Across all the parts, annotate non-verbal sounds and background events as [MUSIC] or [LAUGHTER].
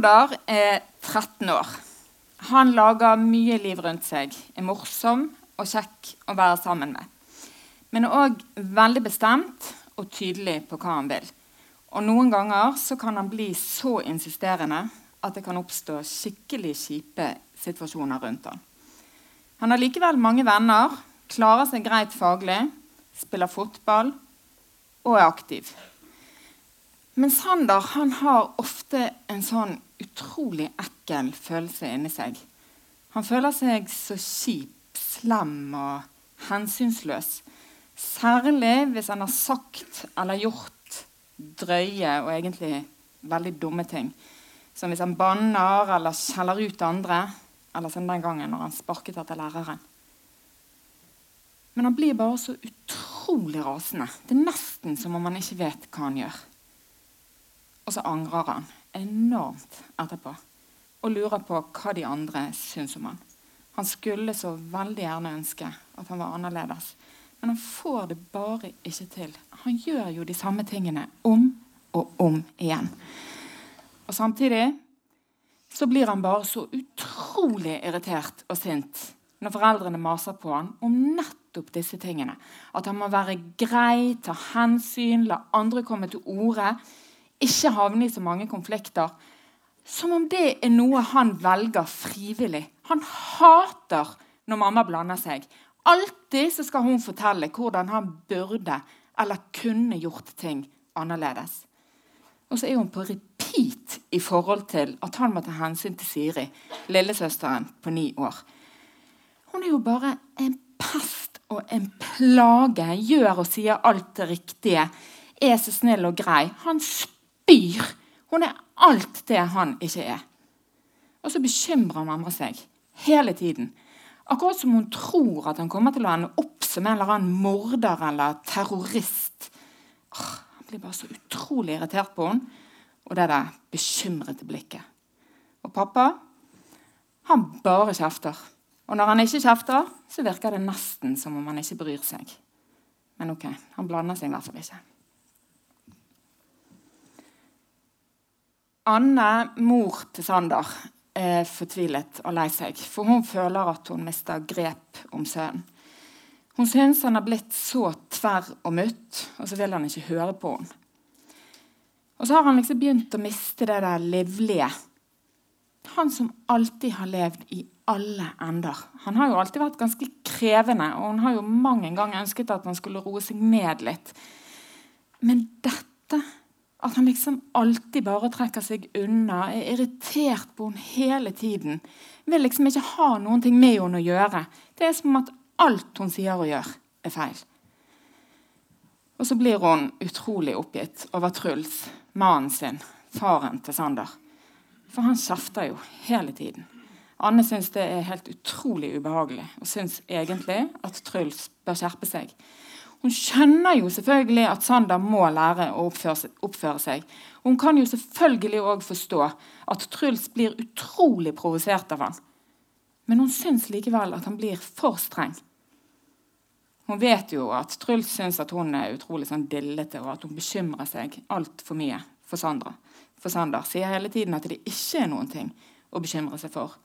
Sander er 13 år. Han lager mye liv rundt seg, er morsom og kjekk å være sammen med. Men er òg veldig bestemt og tydelig på hva han vil. Og noen ganger så kan han bli så insisterende at det kan oppstå skikkelig kjipe situasjoner rundt han. Han har likevel mange venner, klarer seg greit faglig, spiller fotball og er aktiv. Men Sander han har ofte en sånn utrolig ekkel følelse inni seg. Han føler seg så kjip, slem og hensynsløs. Særlig hvis han har sagt eller gjort drøye og egentlig veldig dumme ting. Som hvis han banner eller skjeller ut andre, eller som den gangen når han sparket etter læreren. Men han blir bare så utrolig rasende. Det er nesten som om han ikke vet hva han gjør. Og så angrer han enormt etterpå og lurer på hva de andre syns om han. Han skulle så veldig gjerne ønske at han var annerledes. Men han får det bare ikke til. Han gjør jo de samme tingene om og om igjen. Og samtidig så blir han bare så utrolig irritert og sint når foreldrene maser på han om nettopp disse tingene. At han må være grei, ta hensyn, la andre komme til orde. Ikke havne i så mange konflikter. Som om det er noe han velger frivillig. Han hater når mamma blander seg. Alltid så skal hun fortelle hvordan han burde eller kunne gjort ting annerledes. Og så er hun på repeat i forhold til at han må ta hensyn til Siri, lillesøsteren på ni år. Hun er jo bare en pest og en plage. Gjør og sier alt det riktige. Er så snill og grei. Han spyr. Hun er alt det han ikke er. Og så bekymrer mamma seg hele tiden. Akkurat som hun tror at han kommer til å ende opp som en eller annen morder eller terrorist. Åh, han blir bare så utrolig irritert på henne. Og det der bekymrede blikket. Og pappa, han bare kjefter. Og når han ikke kjefter, så virker det nesten som om han ikke bryr seg. Men ok, han blander seg i hvert fall ikke. Anne, mor til Sander, er fortvilet og lei seg. For hun føler at hun mister grep om sønnen. Hun syns han har blitt så tverr og mutt, og så vil han ikke høre på henne. Og så har han liksom begynt å miste det der livlige. Han som alltid har levd i alle ender. Han har jo alltid vært ganske krevende, og hun har jo mange ganger ønsket at han skulle roe seg ned litt. Men dette, at han liksom alltid bare trekker seg unna, er irritert på henne hele tiden, vil liksom ikke ha noen ting med henne å gjøre. Det er som at alt hun sier og gjør, er feil. Og så blir hun utrolig oppgitt over Truls, mannen sin, faren til Sander. For han kjefter jo hele tiden. Anne syns det er helt utrolig ubehagelig og syns egentlig at Truls bør skjerpe seg. Hun skjønner jo selvfølgelig at Sander må lære å oppføre seg. Og hun kan jo selvfølgelig òg forstå at Truls blir utrolig provosert av han. Men hun syns likevel at han blir for streng. Hun vet jo at Truls syns at hun er utrolig sånn dillete, og at hun bekymrer seg altfor mye for Sandra. For Sander sier hele tiden at det ikke er noen ting å bekymre seg for.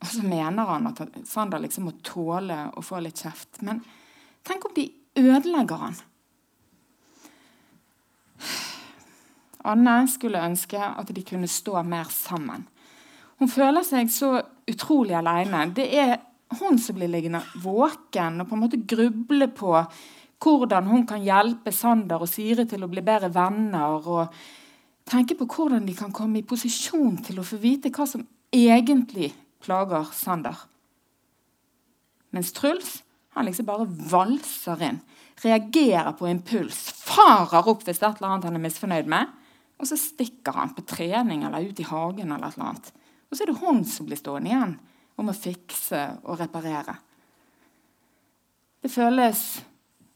Og så mener han at Sander liksom må tåle å få litt kjeft. Men tenk om de ødelegger han? Anne skulle ønske at de kunne stå mer sammen. Hun føler seg så utrolig alene. Det er hun som blir liggende våken og på en måte gruble på hvordan hun kan hjelpe Sander og Siri til å bli bedre venner. og tenke på hvordan de kan komme i posisjon til å få vite hva som egentlig plager Sander. Mens Truls han liksom bare valser inn, reagerer på impuls, farer opp hvis det er et eller annet han er misfornøyd med, og så stikker han på trening eller ut i hagen. eller et eller annet. Og så er det hun som blir stående igjen om å fikse og reparere. Det føles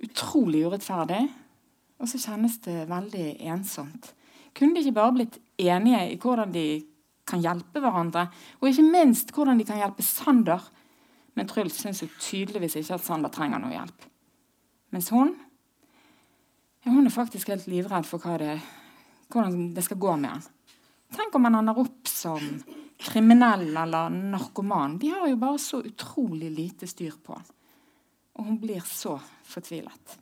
utrolig urettferdig, og så kjennes det veldig ensomt. Kunne de ikke bare blitt enige i hvordan de kan hjelpe hverandre, og ikke minst hvordan de kan hjelpe Sander. Men Truls syns jo tydeligvis ikke at Sander trenger noe hjelp. Mens hun ja, hun er faktisk helt livredd for det, hvordan det skal gå med han. Tenk om han ender opp som kriminell eller narkoman. De har jo bare så utrolig lite styr på han. Og hun blir så fortvilet.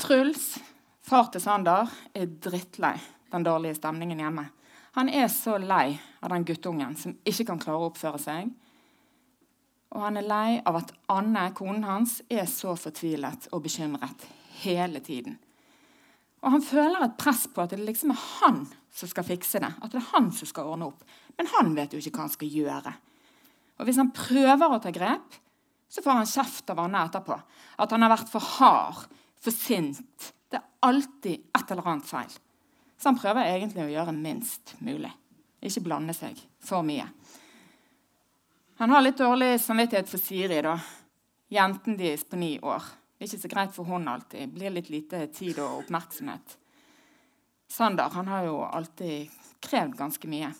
Truls, far til Sander, er drittlei den dårlige stemningen hjemme. Han er så lei av den guttungen som ikke kan klare å oppføre seg. Og han er lei av at Anne, konen hans, er så fortvilet og bekymret hele tiden. Og han føler et press på at det liksom er han som skal fikse det. At det er han som skal ordne opp. Men han vet jo ikke hva han skal gjøre. Og hvis han prøver å ta grep, så får han kjeft av Anne etterpå. At han har vært for hard, for sint. Det er alltid et eller annet feil. Så han prøver egentlig å gjøre minst mulig. Ikke blande seg for mye. Han har litt dårlig samvittighet for Siri, da. Jenten deres på ni år. Det er ikke så greit for hun alltid. Blir litt lite tid og oppmerksomhet. Sander han har jo alltid krevd ganske mye.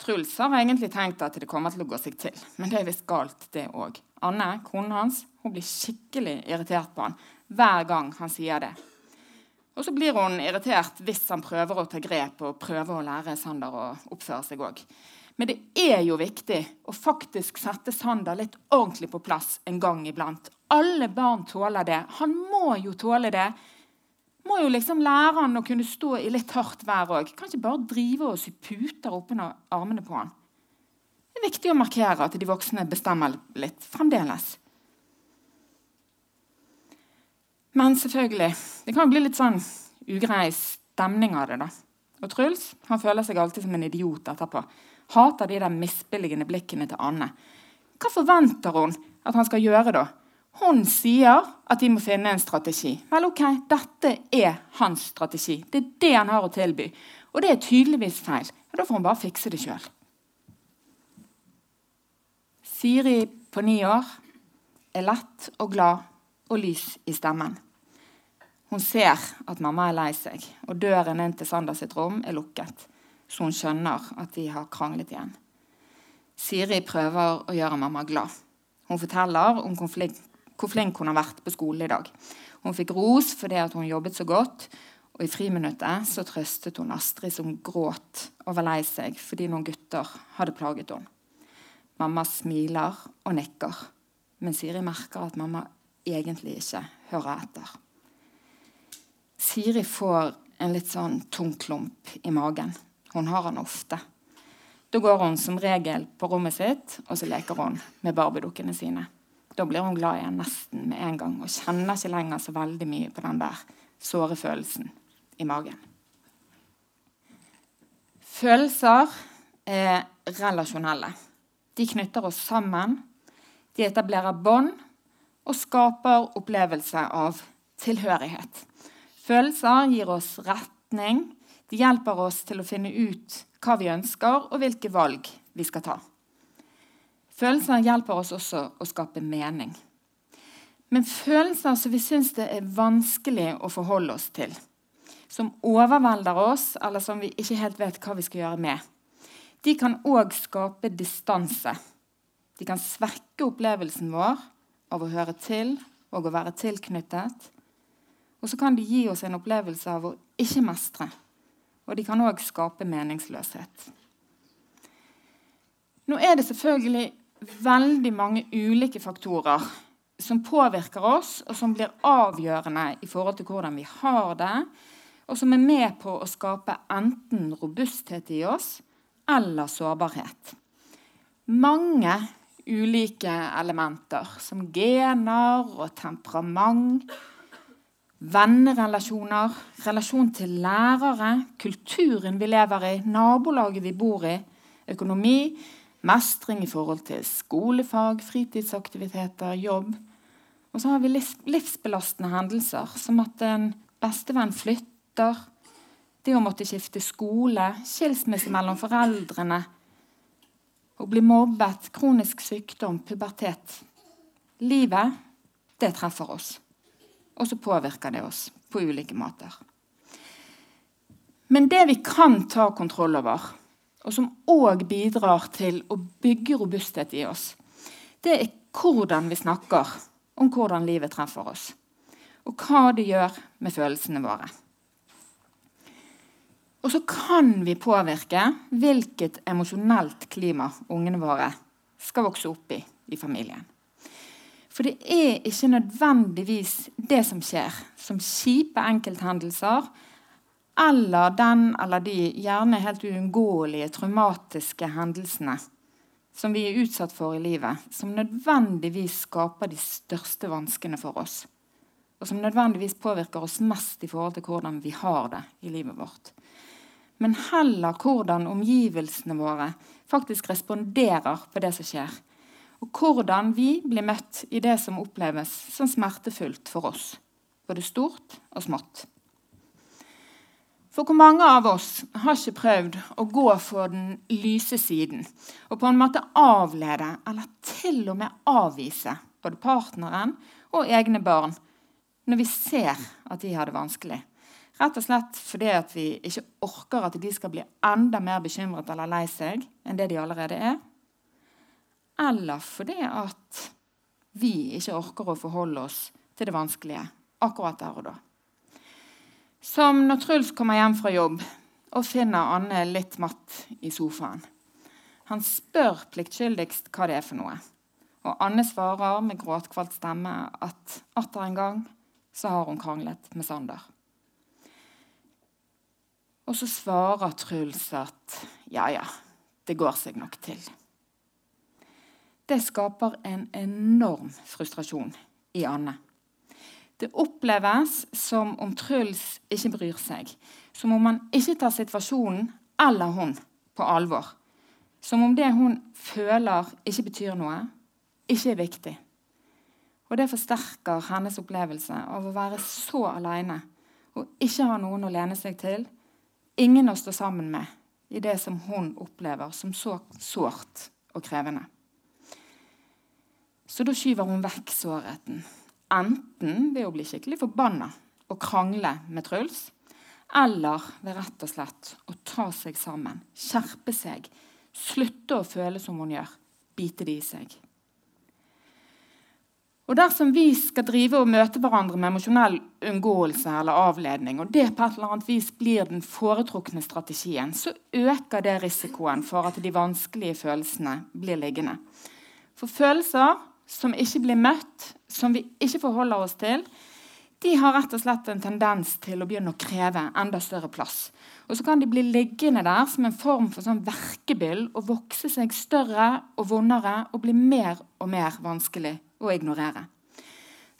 Truls har egentlig tenkt at det kommer til å gå seg til, men det er visst galt, det òg. Anne, konen hans, hun blir skikkelig irritert på han hver gang han sier det. Og så blir hun irritert hvis han prøver å ta grep og prøver å lære Sander å oppføre seg òg. Men det er jo viktig å faktisk sette Sander litt ordentlig på plass en gang iblant. Alle barn tåler det. Han må jo tåle det. Må jo liksom lære han å kunne stå i litt hardt vær òg. Kan ikke bare drive og sy puter oppunder armene på han. Det er viktig å markere at de voksne bestemmer litt fremdeles. Men selvfølgelig, det kan bli litt sånn ugrei stemning av det. da. Og Truls han føler seg alltid som en idiot etterpå. Hater de der misbilligende blikkene til Anne. Hva forventer hun at han skal gjøre da? Hun sier at de må finne en strategi. Vel, ok, dette er hans strategi. Det er det han har å tilby. Og det er tydeligvis feil. Ja, da får hun bare fikse det sjøl. Siri på ni år er lett og glad og lys i stemmen. Hun ser at mamma er lei seg, og døren inn til Sander sitt rom er lukket, så hun skjønner at de har kranglet igjen. Siri prøver å gjøre mamma glad. Hun forteller om hvor flink hun har vært på skolen i dag. Hun fikk ros fordi hun jobbet så godt, og i friminuttet så trøstet hun Astrid som gråt og var lei seg fordi noen gutter hadde plaget henne. Mamma smiler og nikker, men Siri merker at mamma egentlig ikke hører etter. Siri får en litt sånn tung klump i magen. Hun har den ofte. Da går hun som regel på rommet sitt og så leker hun med barbiedukkene sine. Da blir hun glad igjen nesten med en gang og kjenner ikke lenger så veldig mye på den der såre følelsen i magen. Følelser er relasjonelle. De knytter oss sammen, de etablerer bånd og skaper opplevelse av tilhørighet. Følelser gir oss retning. De hjelper oss til å finne ut hva vi ønsker, og hvilke valg vi skal ta. Følelser hjelper oss også å skape mening. Men følelser som vi syns det er vanskelig å forholde oss til, som overvelder oss, eller som vi ikke helt vet hva vi skal gjøre med, de kan òg skape distanse. De kan svekke opplevelsen vår av å høre til og å være tilknyttet. Og så kan de gi oss en opplevelse av å ikke mestre. Og de kan òg skape meningsløshet. Nå er det selvfølgelig veldig mange ulike faktorer som påvirker oss, og som blir avgjørende i forhold til hvordan vi har det, og som er med på å skape enten robusthet i oss eller sårbarhet. Mange ulike elementer, som gener og temperament, vennerelasjoner, relasjon til lærere, kulturen vi lever i, nabolaget vi bor i, økonomi, Mestring i forhold til skolefag, fritidsaktiviteter, jobb. Og så har vi livsbelastende hendelser, som at en bestevenn flytter, det å måtte skifte skole, skilsmisse mellom foreldrene, å bli mobbet, kronisk sykdom, pubertet. Livet, det treffer oss. Og så påvirker det oss på ulike måter. Men det vi kan ta kontroll over, og som òg bidrar til å bygge robusthet i oss, det er hvordan vi snakker om hvordan livet treffer oss. og hva det gjør med følelsene våre. Og så kan vi påvirke hvilket emosjonelt klima ungene våre skal vokse opp i i familien. For det er ikke nødvendigvis det som skjer, som kjipe enkelthendelser, eller den eller de gjerne helt uunngåelige traumatiske hendelsene som vi er utsatt for i livet, som nødvendigvis skaper de største vanskene for oss. Og som nødvendigvis påvirker oss mest i forhold til hvordan vi har det i livet vårt. Men heller hvordan omgivelsene våre faktisk responderer på det som skjer. Og hvordan vi blir møtt i det som oppleves som smertefullt for oss. Både stort og smått. For hvor mange av oss har ikke prøvd å gå for den lyse siden og på en måte avlede eller til og med avvise både partneren og egne barn når vi ser at de har det vanskelig? Rett og slett fordi vi ikke orker at de skal bli enda mer bekymret eller lei seg enn det de allerede er. Eller fordi at vi ikke orker å forholde oss til det vanskelige akkurat der og da. Som når Truls kommer hjem fra jobb og finner Anne litt matt i sofaen. Han spør pliktskyldigst hva det er for noe. Og Anne svarer med gråtkvalt stemme at atter en gang så har hun kranglet med Sander. Og så svarer Truls at ja, ja, det går seg nok til. Det skaper en enorm frustrasjon i Anne. Det oppleves som om Truls ikke bryr seg. Som om han ikke tar situasjonen eller hun på alvor. Som om det hun føler, ikke betyr noe, ikke er viktig. Og det forsterker hennes opplevelse av å være så aleine og ikke ha noen å lene seg til, ingen å stå sammen med i det som hun opplever som så sårt og krevende. Så da skyver hun vekk sårheten Enten ved å bli skikkelig forbanna og krangle med Truls, eller ved rett og slett å ta seg sammen, skjerpe seg, slutte å føle som hun gjør, bite det i seg. Og Dersom vi skal drive og møte hverandre med emosjonell unngåelse eller avledning, og det på et eller annet vis blir den foretrukne strategien, så øker det risikoen for at de vanskelige følelsene blir liggende. For følelser som ikke blir møtt, som vi ikke forholder oss til, de har rett og slett en tendens til å begynne å kreve enda større plass. Og så kan de bli liggende der som en form for sånn verkebyll og vokse seg større og vondere og bli mer og mer vanskelig å ignorere.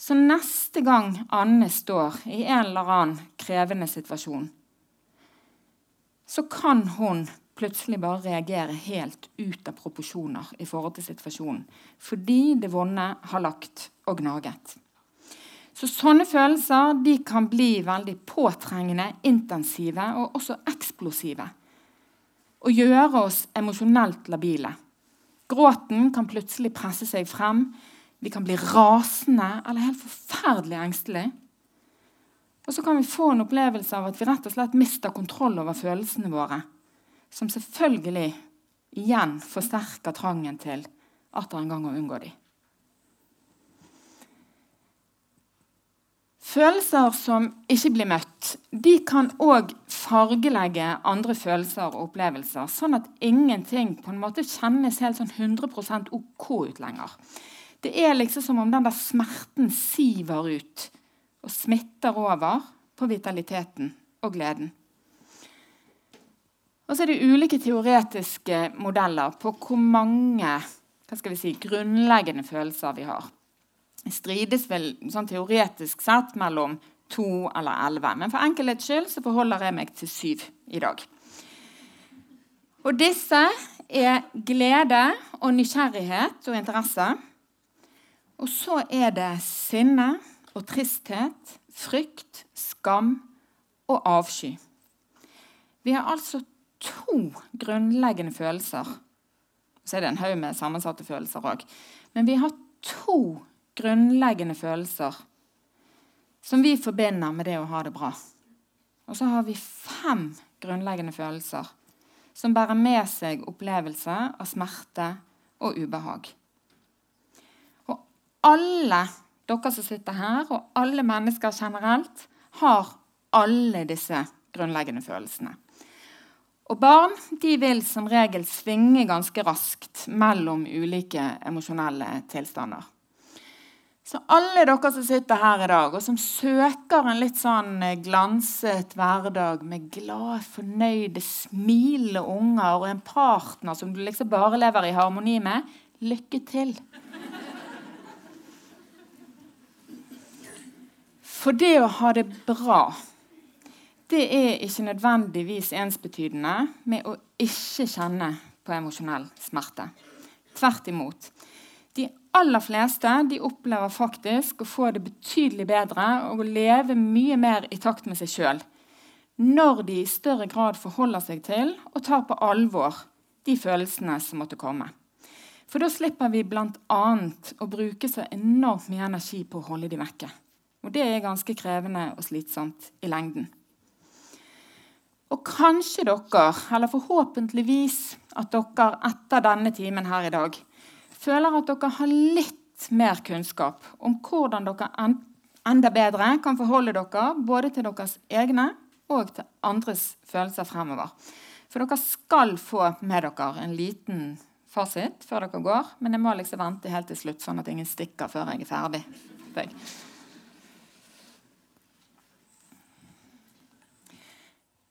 Så neste gang Anne står i en eller annen krevende situasjon, så kan hun plutselig bare reagere helt ut av proporsjoner i forhold til situasjonen. Fordi det vonde har lagt og gnaget. Så Sånne følelser kan bli veldig påtrengende, intensive og også eksplosive. Og gjøre oss emosjonelt labile. Gråten kan plutselig presse seg frem. Vi kan bli rasende eller helt forferdelig engstelige. Og så kan vi få en opplevelse av at vi rett og slett mister kontroll over følelsene våre som selvfølgelig igjen forsterker trangen til atter en gang å unngå dem. Følelser som ikke blir møtt, de kan òg fargelegge andre følelser og opplevelser, sånn at ingenting på en måte kjennes helt sånn 100 OK ut lenger. Det er liksom som om den der smerten siver ut og smitter over på vitaliteten og gleden. Og så er det ulike teoretiske modeller på hvor mange si, grunnleggende følelser vi har. Det strides vel sånn teoretisk sett mellom to eller elleve. Men for enkelhets skyld så forholder jeg meg til syv i dag. Og disse er glede og nysgjerrighet og interesse. Og så er det sinne og tristhet, frykt, skam og avsky. Vi har altså to grunnleggende følelser. Så er det en haug med sammensatte følelser òg. Men vi har to grunnleggende følelser som vi forbinder med det å ha det bra. Og så har vi fem grunnleggende følelser som bærer med seg opplevelse av smerte og ubehag. Og alle dere som sitter her, og alle mennesker generelt, har alle disse grunnleggende følelsene. Og barn de vil som regel svinge ganske raskt mellom ulike emosjonelle tilstander. Så alle dere som sitter her i dag, og som søker en litt sånn eh, glanset hverdag med glade, fornøyde, smilende unger og en partner som du liksom bare lever i harmoni med, lykke til. For det å ha det bra det er ikke nødvendigvis ensbetydende med å ikke kjenne på emosjonell smerte. Tvert imot. De aller fleste de opplever faktisk å få det betydelig bedre og å leve mye mer i takt med seg sjøl når de i større grad forholder seg til og tar på alvor de følelsene som måtte komme. For da slipper vi bl.a. å bruke så enormt mye energi på å holde de vekke. Og det er ganske krevende og slitsomt i lengden. Og kanskje dere, eller forhåpentligvis at dere etter denne timen her i dag, føler at dere har litt mer kunnskap om hvordan dere enda bedre kan forholde dere både til deres egne og til andres følelser fremover. For dere skal få med dere en liten fasit før dere går, men jeg må liksom vente helt til slutt, sånn at ingen stikker før jeg er ferdig.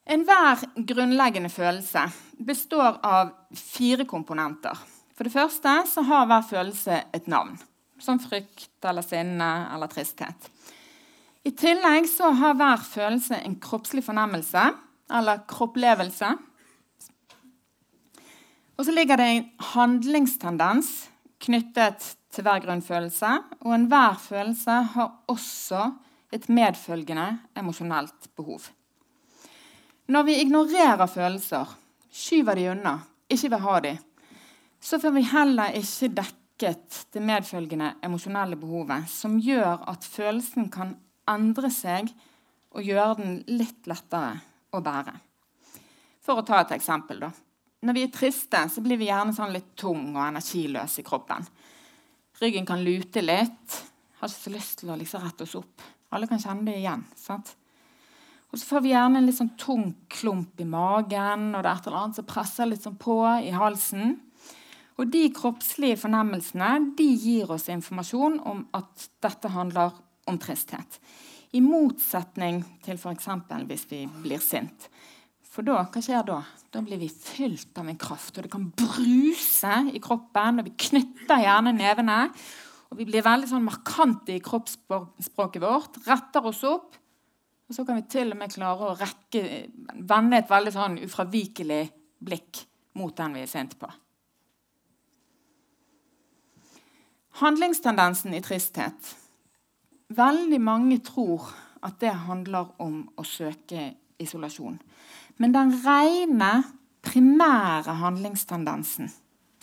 Enhver grunnleggende følelse består av fire komponenter. For det første så har hver følelse et navn, som frykt eller sinne eller tristhet. I tillegg så har hver følelse en kroppslig fornemmelse eller kropplevelse. Og så ligger det en handlingstendens knyttet til hver grunnfølelse. Og enhver følelse har også et medfølgende emosjonelt behov. Når vi ignorerer følelser, skyver de unna, ikke vil ha de, så får vi heller ikke dekket det medfølgende emosjonelle behovet, som gjør at følelsen kan endre seg og gjøre den litt lettere å bære. For å ta et eksempel, da. Når vi er triste, så blir vi gjerne sånn litt tung og energiløse i kroppen. Ryggen kan lute litt. Har ikke så lyst til å liksom rette oss opp. Alle kan kjenne det igjen. sant? Og så får vi gjerne en litt sånn tung klump i magen, og det er et eller annet som presser litt sånn på i halsen. Og de kroppslige fornemmelsene de gir oss informasjon om at dette handler om tristhet. I motsetning til f.eks. hvis vi blir sint. For da, hva skjer da? Da blir vi fylt av en kraft, og det kan bruse i kroppen. og Vi knytter gjerne nevene, og vi blir veldig sånn markante i kroppsspråket vårt. Retter oss opp og så kan vi til og med klare å rekke, vende et veldig sånn ufravikelig blikk mot den vi er sint på. Handlingstendensen i tristhet. Veldig mange tror at det handler om å søke isolasjon. Men den rene, primære handlingstendensen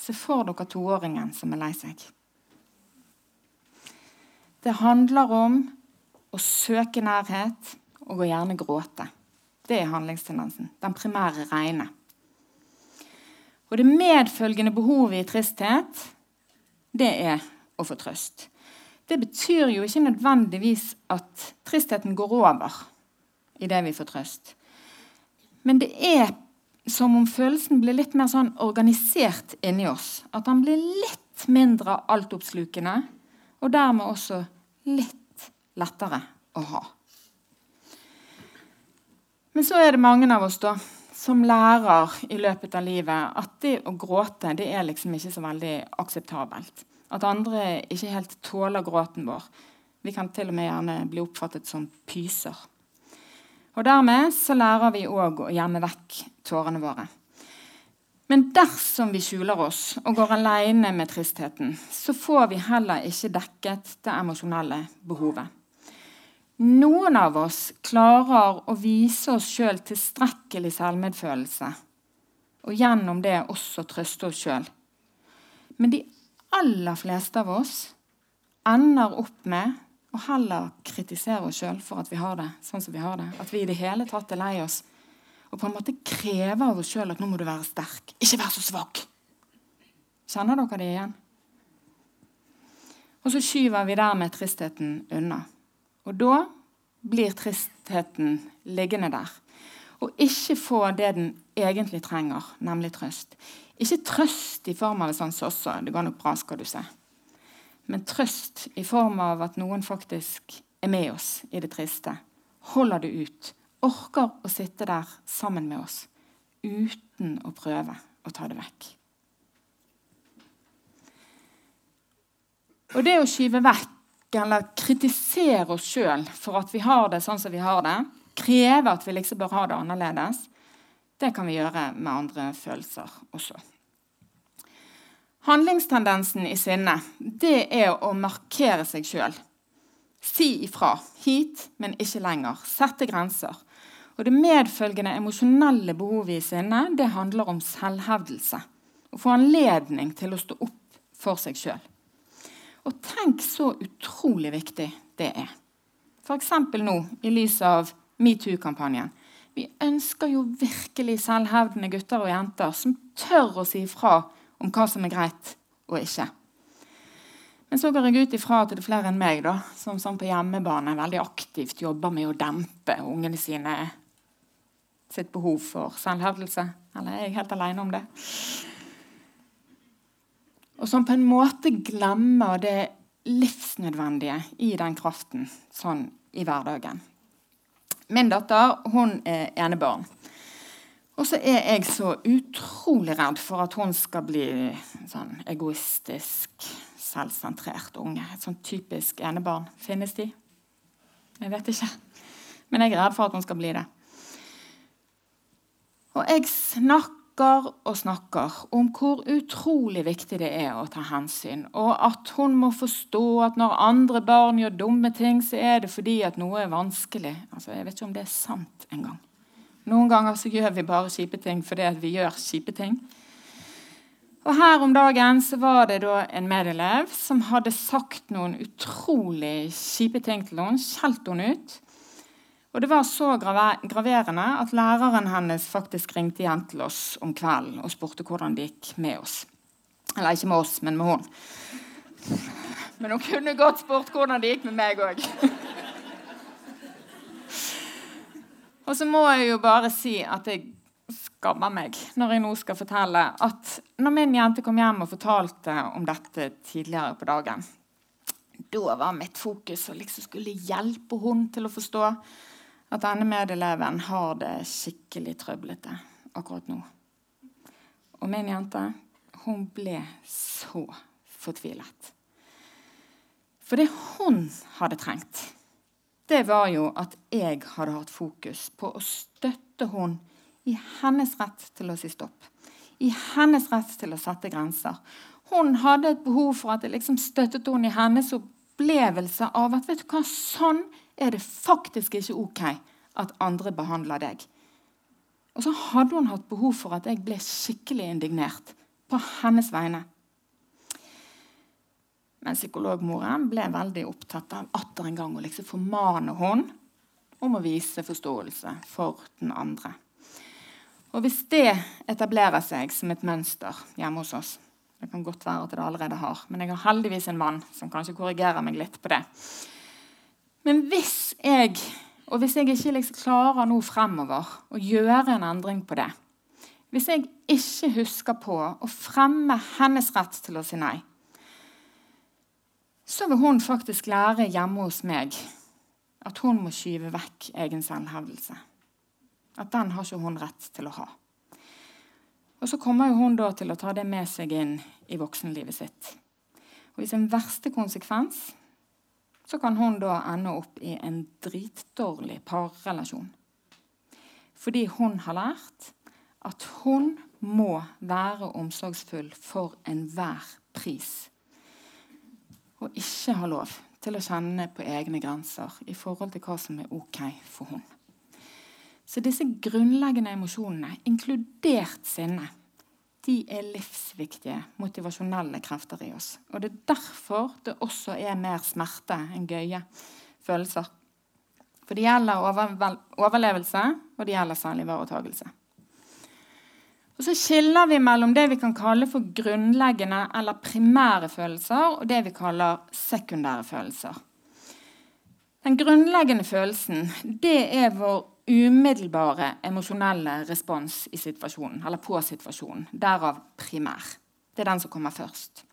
Se for dere toåringen som er lei seg. Det handler om å søke nærhet, og å gjerne gråte. Det er handlingstendensen. Den primære rene. Og det medfølgende behovet i tristhet, det er å få trøst. Det betyr jo ikke nødvendigvis at tristheten går over idet vi får trøst. Men det er som om følelsen blir litt mer sånn organisert inni oss. At den blir litt mindre altoppslukende, og dermed også litt lettere å ha. Men så er det mange av oss da, som lærer i løpet av livet at det å gråte det er liksom ikke så veldig akseptabelt. At andre ikke helt tåler gråten vår. Vi kan til og med gjerne bli oppfattet som pyser. Og Dermed så lærer vi òg å gjemme vekk tårene våre. Men dersom vi skjuler oss og går alene med tristheten, så får vi heller ikke dekket det emosjonelle behovet. Noen av oss klarer å vise oss sjøl tilstrekkelig selvmedfølelse, og gjennom det også trøste oss sjøl. Men de aller fleste av oss ender opp med å heller kritisere oss sjøl for at vi har det sånn som vi har det. At vi i det hele tatt er lei oss. Og på en måte krever av oss sjøl at nå må du være sterk. Ikke være så svak. Kjenner dere det igjen? Og så skyver vi dermed tristheten unna. Og da blir tristheten liggende der. Og ikke få det den egentlig trenger, nemlig trøst. Ikke trøst i form av en sånn sosse 'det går nok bra', skal du se. Men trøst i form av at noen faktisk er med oss i det triste. Holder det ut. Orker å sitte der sammen med oss uten å prøve å ta det vekk. Og det å skyve vekk eller kritisere oss sjøl for at vi har det sånn som vi har det, kreve at vi liksom bør ha det annerledes, det kan vi gjøre med andre følelser også. Handlingstendensen i sinne det er å markere seg sjøl. Si ifra. Hit, men ikke lenger. Sette grenser. Og Det medfølgende emosjonelle behovet i sinne det handler om selvhevdelse. Å få anledning til å stå opp for seg sjøl. Og tenk så utrolig viktig det er. F.eks. nå i lys av metoo-kampanjen. Vi ønsker jo virkelig selvhevdende gutter og jenter som tør å si ifra om hva som er greit og ikke. Men så går jeg ut ifra at det er flere enn meg da, som sånn på hjemmebane veldig aktivt jobber med å dempe ungene sine sitt behov for selvhevdelse. Eller er jeg helt alene om det? Og som på en måte glemmer det livsnødvendige i den kraften sånn i hverdagen. Min datter hun er enebarn. Og så er jeg så utrolig redd for at hun skal bli sånn egoistisk, selvsentrert unge. Et sånn typisk enebarn. Finnes de? Jeg vet ikke. Men jeg er redd for at hun skal bli det. Og jeg snakker snakker og snakker om hvor utrolig viktig det er å ta hensyn, og at hun må forstå at når andre barn gjør dumme ting, så er det fordi at noe er vanskelig. Altså, Jeg vet ikke om det er sant engang. Noen ganger så gjør vi bare kjipe ting fordi at vi gjør kjipe ting. Og Her om dagen så var det da en medelev som hadde sagt noen utrolig kjipe ting til henne, skjelt henne ut. Og Det var så graverende at læreren hennes faktisk ringte igjen til oss om kvelden og spurte hvordan det gikk med oss. Eller ikke med oss, men med hun. Men hun kunne godt spurt hvordan det gikk med meg òg. Og så må jeg jo bare si at jeg skammer meg når jeg nå skal fortelle at når min jente kom hjem og fortalte om dette tidligere på dagen, da var mitt fokus å liksom skulle hjelpe henne til å forstå at denne medeleven har det skikkelig trøblete akkurat nå. Og min jente, hun ble så fortvilet. For det hun hadde trengt, det var jo at jeg hadde hatt fokus på å støtte hun i hennes rett til å si stopp. I hennes rett til å sette grenser. Hun hadde et behov for at jeg liksom støttet henne i hennes opplevelse av at vet du hva, sånn er det faktisk ikke ok at andre behandler deg. Og så hadde hun hatt behov for at jeg ble skikkelig indignert på hennes vegne. Men psykologmoren ble veldig opptatt av atter en gang å liksom formane hun om å vise forståelse for den andre. Og Hvis det etablerer seg som et mønster hjemme hos oss Det kan godt være at det allerede har, men jeg har heldigvis en mann som kanskje korrigerer meg litt på det. Men hvis jeg, og hvis jeg ikke liksom klarer nå fremover å gjøre en endring på det Hvis jeg ikke husker på å fremme hennes rett til å si nei, så vil hun faktisk lære hjemme hos meg at hun må skyve vekk egen selvhevdelse. At den har ikke hun rett til å ha. Og så kommer hun da til å ta det med seg inn i voksenlivet sitt. Og I sin verste konsekvens så kan hun da ende opp i en dritdårlig parrelasjon. Fordi hun har lært at hun må være omsorgsfull for enhver pris. Og ikke ha lov til å kjenne på egne grenser i forhold til hva som er ok for hun. Så disse grunnleggende emosjonene, inkludert sinne, de er livsviktige motivasjonelle krefter i oss. Og Det er derfor det også er mer smerte enn gøye følelser. For det gjelder overlevelse, og det gjelder særlig varetagelse. Og Så skiller vi mellom det vi kan kalle for grunnleggende eller primære følelser, og det vi kaller sekundære følelser. Den grunnleggende følelsen det er vår umiddelbare emosjonelle respons i situasjonen, eller på situasjonen. Derav primær. Det er den som kommer først.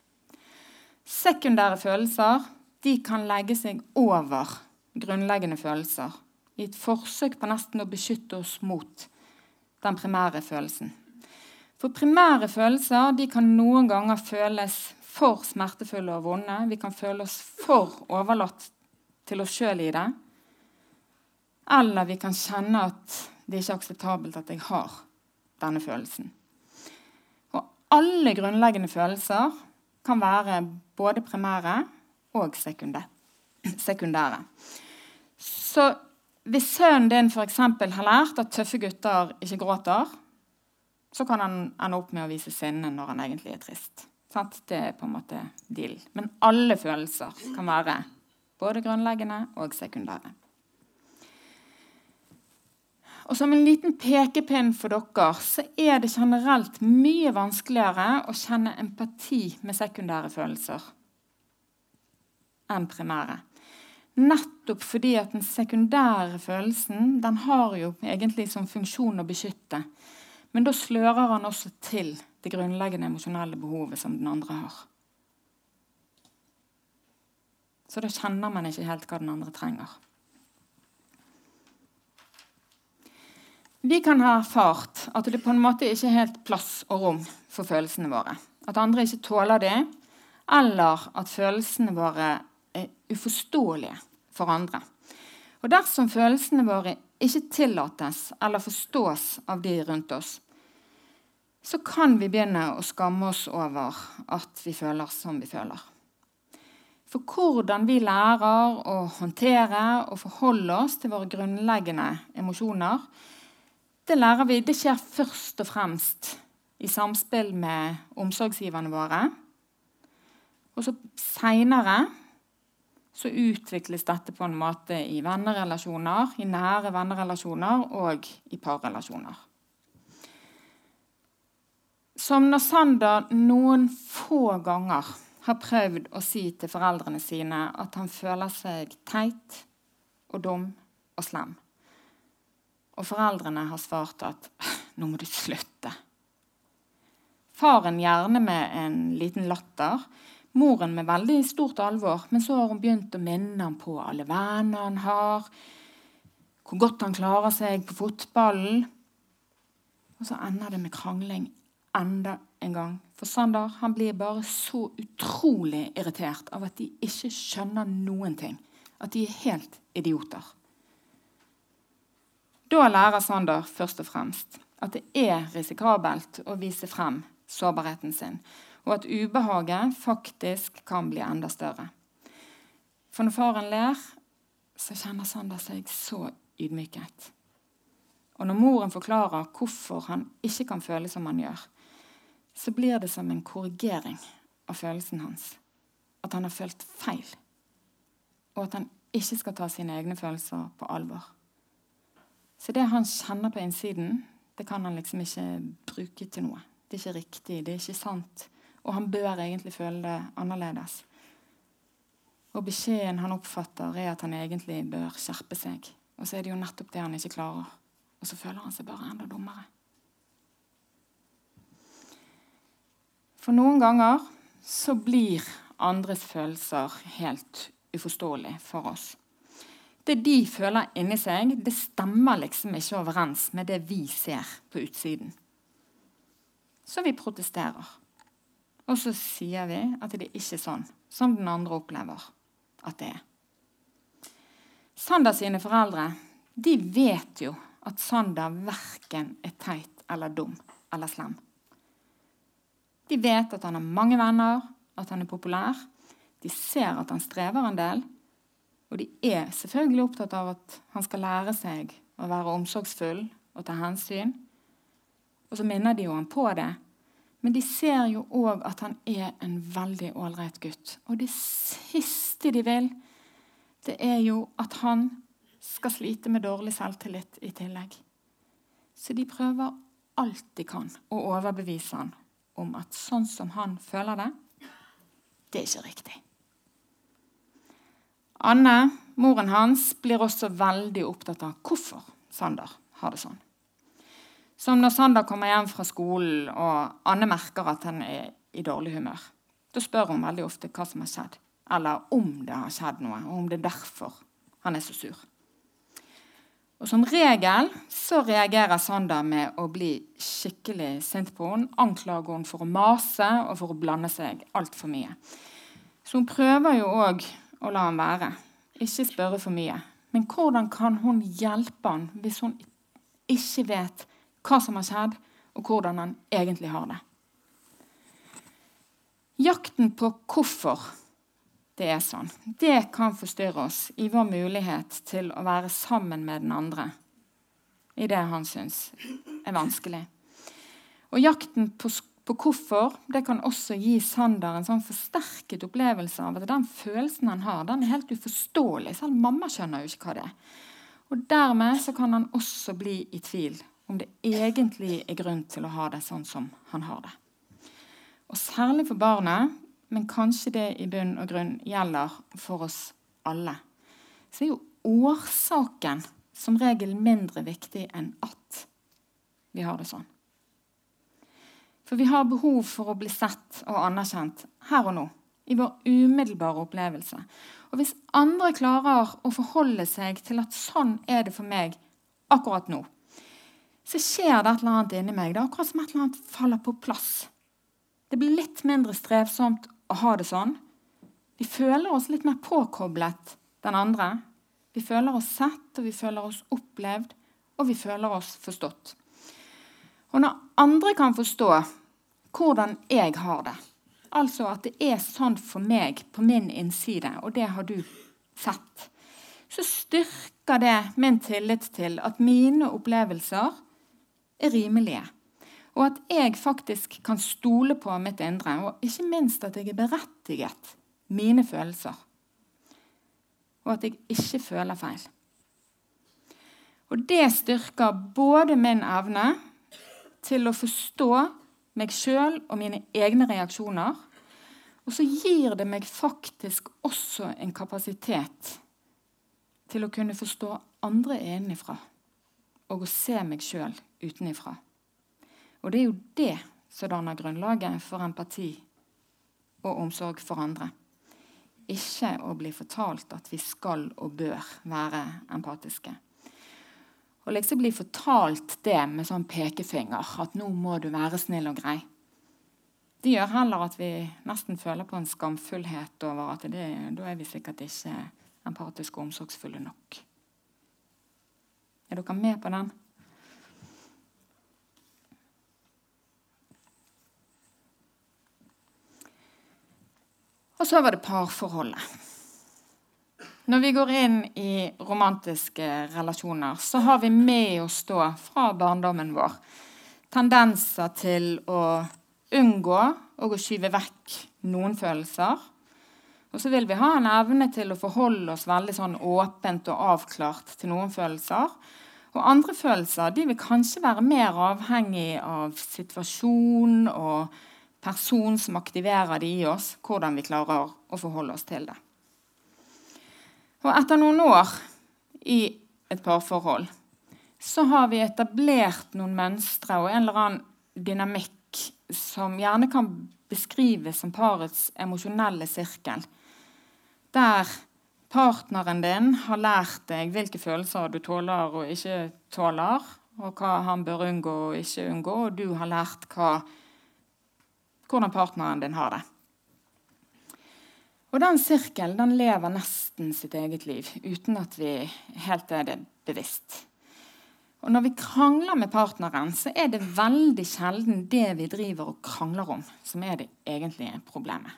Sekundære følelser de kan legge seg over grunnleggende følelser i et forsøk på nesten å beskytte oss mot den primære følelsen. For primære følelser de kan noen ganger føles for smertefulle og vonde. Vi kan føle oss for overlatt til oss sjøl i det. Eller vi kan kjenne at det ikke er akseptabelt at jeg har denne følelsen. Og alle grunnleggende følelser kan være både primære og sekundære. Så hvis sønnen din f.eks. har lært at tøffe gutter ikke gråter, så kan han ende opp med å vise sinne når han egentlig er trist. Det er på en måte deal. Men alle følelser kan være både grunnleggende og sekundære. Og Som en liten pekepinn for dere så er det generelt mye vanskeligere å kjenne empati med sekundære følelser enn primære. Nettopp fordi at den sekundære følelsen den har jo egentlig som funksjon å beskytte. Men da slører han også til det grunnleggende emosjonelle behovet som den andre har. Så da kjenner man ikke helt hva den andre trenger. Vi kan ha erfart at det på en måte ikke er helt plass og rom for følelsene våre. At andre ikke tåler det, eller at følelsene våre er uforståelige for andre. Og dersom følelsene våre ikke tillates eller forstås av de rundt oss, så kan vi begynne å skamme oss over at vi føler som vi føler. For hvordan vi lærer å håndtere og forholde oss til våre grunnleggende emosjoner, det lærer vi, det skjer først og fremst i samspill med omsorgsgiverne våre. Og så seinere så utvikles dette på en måte i vennerelasjoner, i nære vennerelasjoner og i parrelasjoner. Som når Sander noen få ganger har prøvd å si til foreldrene sine at han føler seg teit og dum og slem. Og foreldrene har svart at [LAUGHS] 'nå må du slutte'. Faren gjerne med en liten latter, moren med veldig stort alvor. Men så har hun begynt å minne ham på alle venner han har, hvor godt han klarer seg på fotballen. Og så ender det med krangling enda en gang. For Sander han blir bare så utrolig irritert av at de ikke skjønner noen ting. At de er helt idioter. Da lærer Sander først og fremst at det er risikabelt å vise frem sårbarheten sin og at ubehaget faktisk kan bli enda større. For når faren ler, så kjenner Sander seg så ydmyket. Og når moren forklarer hvorfor han ikke kan føle som han gjør, så blir det som en korrigering av følelsen hans. At han har følt feil. Og at han ikke skal ta sine egne følelser på alvor. Så det han kjenner på innsiden, det kan han liksom ikke bruke til noe. Det er ikke riktig, det er ikke sant. Og han bør egentlig føle det annerledes. Og beskjeden han oppfatter, er at han egentlig bør skjerpe seg. Og så er det jo nettopp det han ikke klarer. Og så føler han seg bare enda dummere. For noen ganger så blir andres følelser helt uforståelig for oss. Det de føler inni seg, det stemmer liksom ikke overens med det vi ser på utsiden. Så vi protesterer. Og så sier vi at det er ikke sånn som den andre opplever at det er. Sander sine foreldre de vet jo at Sander verken er teit eller dum eller slem. De vet at han har mange venner, at han er populær. De ser at han strever en del. Og de er selvfølgelig opptatt av at han skal lære seg å være omsorgsfull og ta hensyn. Og så minner de jo han på det men de ser jo òg at han er en veldig ålreit gutt. Og det siste de vil, det er jo at han skal slite med dårlig selvtillit i tillegg. Så de prøver alt de kan å overbevise han om at sånn som han føler det, det er ikke riktig. Anne, moren hans, blir også veldig opptatt av hvorfor Sander har det sånn. Som når Sander kommer hjem fra skolen og Anne merker at han er i dårlig humør. Da spør hun veldig ofte hva som har skjedd, eller om det har skjedd noe, og om det er derfor han er så sur. Og Som regel så reagerer Sander med å bli skikkelig sint på henne. Anklager henne for å mase og for å blande seg altfor mye. Så hun prøver jo òg å la han være. Ikke spørre for mye. Men hvordan kan hun hjelpe han hvis hun ikke vet hva som har skjedd, og hvordan han egentlig har det? Jakten på hvorfor det er sånn, det kan forstyrre oss i vår mulighet til å være sammen med den andre i det han syns er vanskelig. Og jakten på, på, hvorfor det kan også gi Sander en sånn forsterket opplevelse av at den følelsen han har, den er helt uforståelig. Selv mamma skjønner jo ikke hva det er. Og Dermed så kan han også bli i tvil om det egentlig er grunn til å ha det sånn som han har det. Og særlig for barnet, men kanskje det i bunn og grunn gjelder for oss alle, så er jo årsaken som regel mindre viktig enn at vi har det sånn. For vi har behov for å bli sett og anerkjent her og nå, i vår umiddelbare opplevelse. Og hvis andre klarer å forholde seg til at sånn er det for meg akkurat nå, så skjer det et eller annet inni meg. Det er akkurat som et eller annet faller på plass. Det blir litt mindre strevsomt å ha det sånn. Vi føler oss litt mer påkoblet den andre. Vi føler oss sett, og vi føler oss opplevd, og vi føler oss forstått. Og når andre kan forstå hvordan jeg har det, altså at det er sånn for meg på min innside, og det har du sett, så styrker det min tillit til at mine opplevelser er rimelige og at jeg faktisk kan stole på mitt indre, og ikke minst at jeg er berettiget mine følelser. Og at jeg ikke føler feil. Og det styrker både min evne til å forstå meg sjøl og mine egne reaksjoner, og så gir det meg faktisk også en kapasitet til å kunne forstå andre innenfra og å se meg sjøl utenifra. Og det er jo det som danner grunnlaget for empati og omsorg for andre. Ikke å bli fortalt at vi skal og bør være empatiske. Og liksom bli fortalt det med sånn pekefinger, at nå må du være snill og grei. Det gjør heller at vi nesten føler på en skamfullhet over at det, da er vi sikkert ikke empatiske og omsorgsfulle nok. Er dere med på den? Og så var det parforholdet. Når vi går inn i romantiske relasjoner, så har vi med oss da fra barndommen vår tendenser til å unngå og å skyve vekk noen følelser. Og så vil vi ha en evne til å forholde oss veldig sånn åpent og avklart til noen følelser. Og andre følelser de vil kanskje være mer avhengig av situasjon og person som aktiverer det i oss, hvordan vi klarer å forholde oss til det. Og etter noen år i et parforhold så har vi etablert noen mønstre og en eller annen dynamikk som gjerne kan beskrives som parets emosjonelle sirkel. Der partneren din har lært deg hvilke følelser du tåler og ikke tåler, og hva han bør unngå og ikke unngå, og du har lært hva hvordan partneren din har det. Og Den sirkelen den lever nesten sitt eget liv uten at vi helt er det bevisst. Og Når vi krangler med partneren, så er det veldig sjelden det vi driver og krangler om, som er det egentlige problemet.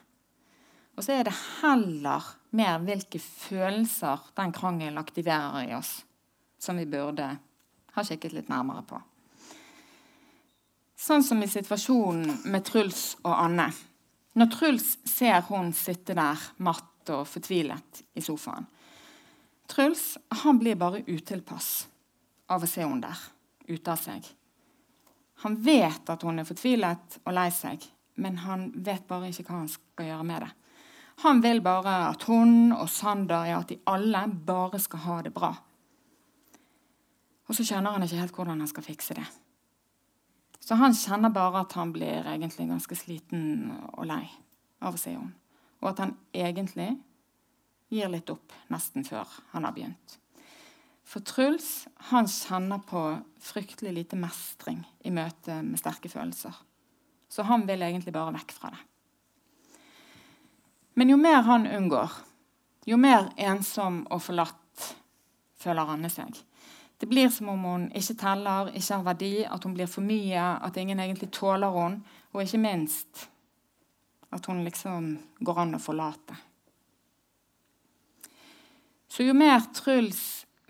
Og så er det heller mer hvilke følelser den krangelen aktiverer i oss, som vi burde ha kikket litt nærmere på. Sånn som i situasjonen med Truls og Anne. Når Truls ser hun sitte der matt og fortvilet i sofaen. Truls han blir bare utilpass av å se henne der, ute av seg. Han vet at hun er fortvilet og lei seg, men han vet bare ikke hva han skal gjøre med det. Han vil bare at hun og Sander, ja, at de alle bare skal ha det bra. Og så skjønner han ikke helt hvordan han skal fikse det. Så han kjenner bare at han blir egentlig ganske sliten og lei av å se henne. Og at han egentlig gir litt opp nesten før han har begynt. For Truls han kjenner på fryktelig lite mestring i møte med sterke følelser. Så han vil egentlig bare vekk fra det. Men jo mer han unngår, jo mer ensom og forlatt føler Anne seg. Det blir som om hun ikke teller, ikke har verdi, at hun blir for mye, at ingen egentlig tåler henne, og ikke minst at hun liksom går an å forlate. Så jo mer Truls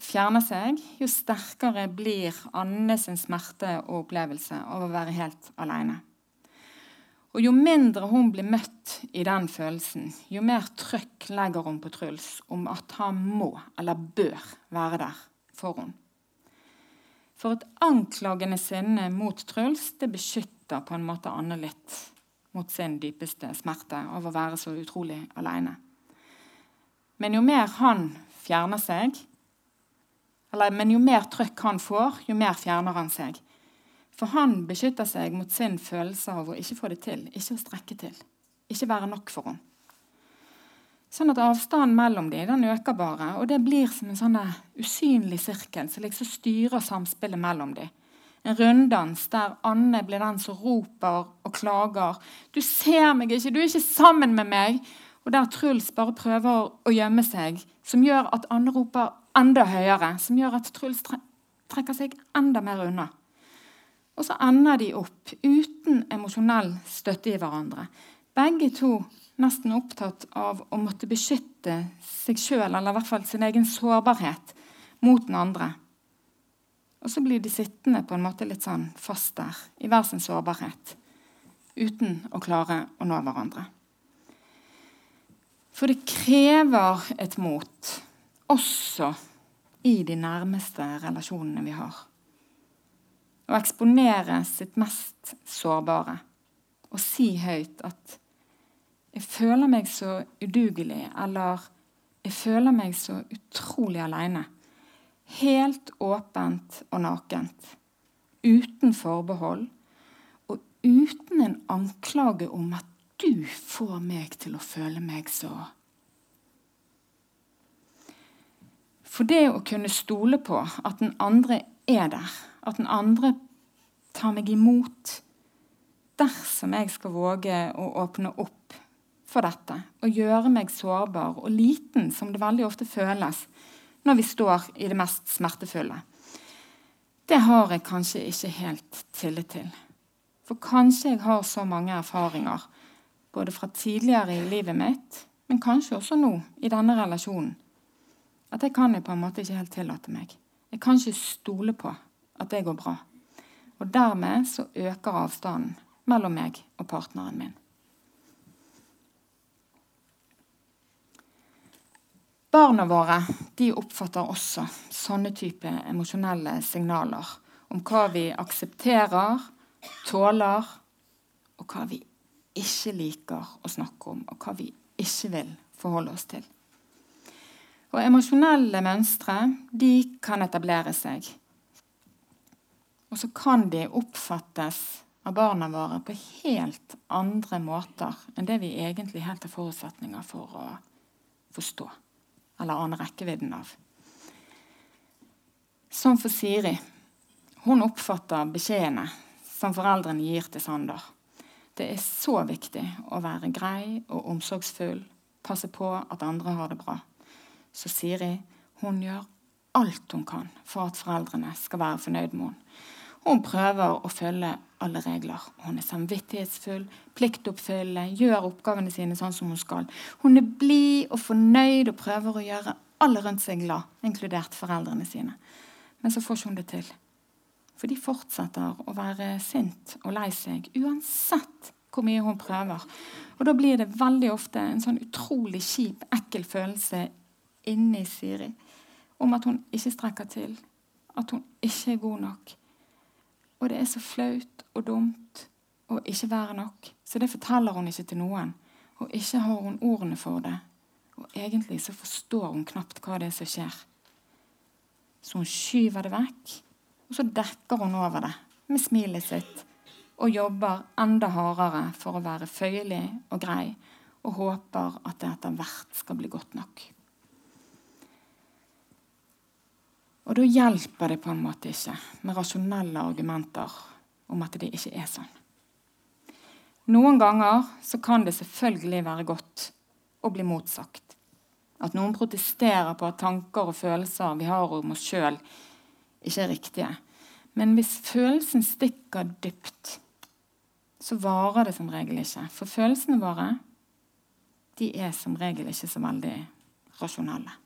fjerner seg, jo sterkere blir Anne sin smerte og opplevelse av å være helt alene. Og jo mindre hun blir møtt i den følelsen, jo mer trøkk legger hun på Truls om at han må eller bør være der for henne. For et anklagende sinne mot Truls det beskytter på en måte Anne litt mot sin dypeste smerte av å være så utrolig alene. Men jo mer han fjerner seg, eller, men jo mer trøkk han får, jo mer fjerner han seg. For han beskytter seg mot sin følelse av å ikke få det til, ikke å strekke til. Ikke være nok for henne. Sånn at avstanden mellom dem den øker bare, og det blir som en sånn usynlig sirkel som liksom styrer samspillet mellom dem. En runddans der Anne blir den som roper og klager. 'Du ser meg ikke, du er ikke sammen med meg.' Og der Truls bare prøver å gjemme seg, som gjør at Anne roper enda høyere. Som gjør at Truls trekker seg enda mer unna. Og så ender de opp uten emosjonell støtte i hverandre. Begge to nesten opptatt av å måtte beskytte seg sjøl, eller i hvert fall sin egen sårbarhet, mot den andre. Og så blir de sittende på en måte litt sånn fast der, i hver sin sårbarhet, uten å klare å nå hverandre. For det krever et mot, også i de nærmeste relasjonene vi har. Å eksponere sitt mest sårbare og si høyt at 'jeg føler meg så udugelig', eller 'jeg føler meg så utrolig aleine'. Helt åpent og nakent. Uten forbehold. Og uten en anklage om at du får meg til å føle meg så For det å kunne stole på at den andre er der, at den andre tar meg imot Dersom jeg skal våge å åpne opp for dette og gjøre meg sårbar og liten, som det veldig ofte føles når vi står i det mest smertefulle, det har jeg kanskje ikke helt tillit til. For kanskje jeg har så mange erfaringer både fra tidligere i livet mitt, men kanskje også nå, i denne relasjonen, at det kan jeg på en måte ikke helt tillate meg. Jeg kan ikke stole på at det går bra. Og dermed så øker avstanden mellom meg og partneren min. Barna våre de oppfatter også sånne type emosjonelle signaler om hva vi aksepterer, tåler, og hva vi ikke liker å snakke om, og hva vi ikke vil forholde oss til. Og Emosjonelle mønstre de kan etablere seg. Og så kan de oppfattes av barna våre på helt andre måter enn det vi egentlig helt har forutsetninger for å forstå eller aner rekkevidden av. Som for Siri. Hun oppfatter beskjedene som foreldrene gir til Sander. Det er så viktig å være grei og omsorgsfull, passe på at andre har det bra. Så Siri hun gjør alt hun kan for at foreldrene skal være fornøyd med henne. Hun prøver å følge alle regler. Hun er samvittighetsfull, pliktoppfyllende, gjør oppgavene sine sånn som hun skal. Hun er blid og fornøyd og prøver å gjøre alle rundt seg glad, inkludert foreldrene sine. Men så får hun det til. For de fortsetter å være sint og lei seg uansett hvor mye hun prøver. Og da blir det veldig ofte en sånn utrolig kjip, ekkel følelse inni Siri om at hun ikke strekker til, at hun ikke er god nok. Og det er så flaut og dumt å ikke være nok. Så det forteller hun ikke til noen. Og ikke har hun ordene for det. Og egentlig så forstår hun knapt hva det er som skjer. Så hun skyver det vekk, og så dekker hun over det med smilet sitt og jobber enda hardere for å være føyelig og grei og håper at det etter hvert skal bli godt nok. Og da hjelper det på en måte ikke med rasjonelle argumenter om at det ikke er sånn. Noen ganger så kan det selvfølgelig være godt å bli motsagt. At noen protesterer på at tanker og følelser vi har om oss sjøl, ikke er riktige. Men hvis følelsen stikker dypt, så varer det som regel ikke. For følelsene våre de er som regel ikke så veldig rasjonelle.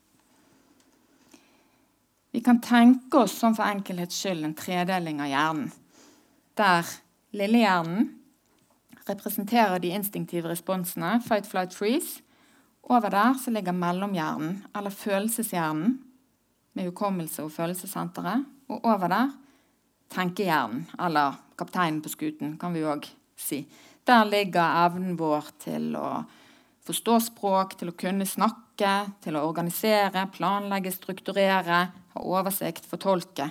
Vi kan tenke oss som for enkelhets skyld en tredeling av hjernen, der lillehjernen representerer de instinktive responsene fight, flight, freeze. Over der så ligger mellomhjernen, eller følelseshjernen, med hukommelse og følelsessenteret. Og over der tenkehjernen, eller kapteinen på skuten, kan vi òg si. Der ligger evnen vår til å forstå språk, til å kunne snakke, til å organisere, planlegge, strukturere, ha oversikt, fortolke.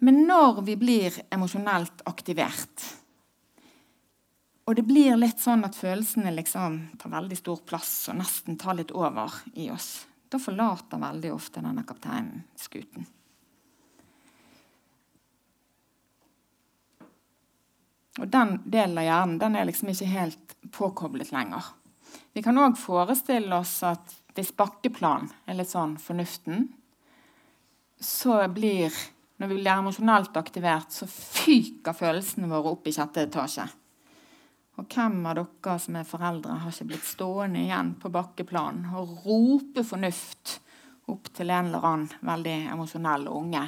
Men når vi blir emosjonelt aktivert, og det blir litt sånn at følelsene liksom tar veldig stor plass og nesten tar litt over i oss, da forlater veldig ofte denne kapteinen skuten. Og Den delen av hjernen den er liksom ikke helt påkoblet lenger. Vi kan òg forestille oss at hvis bakkeplan er litt sånn fornuften, så blir Når vi blir emosjonelt aktivert, så fyker følelsene våre opp i sjette etasje. Og hvem av dere som er foreldre, har ikke blitt stående igjen på bakkeplan og rope fornuft opp til en eller annen veldig emosjonell unge?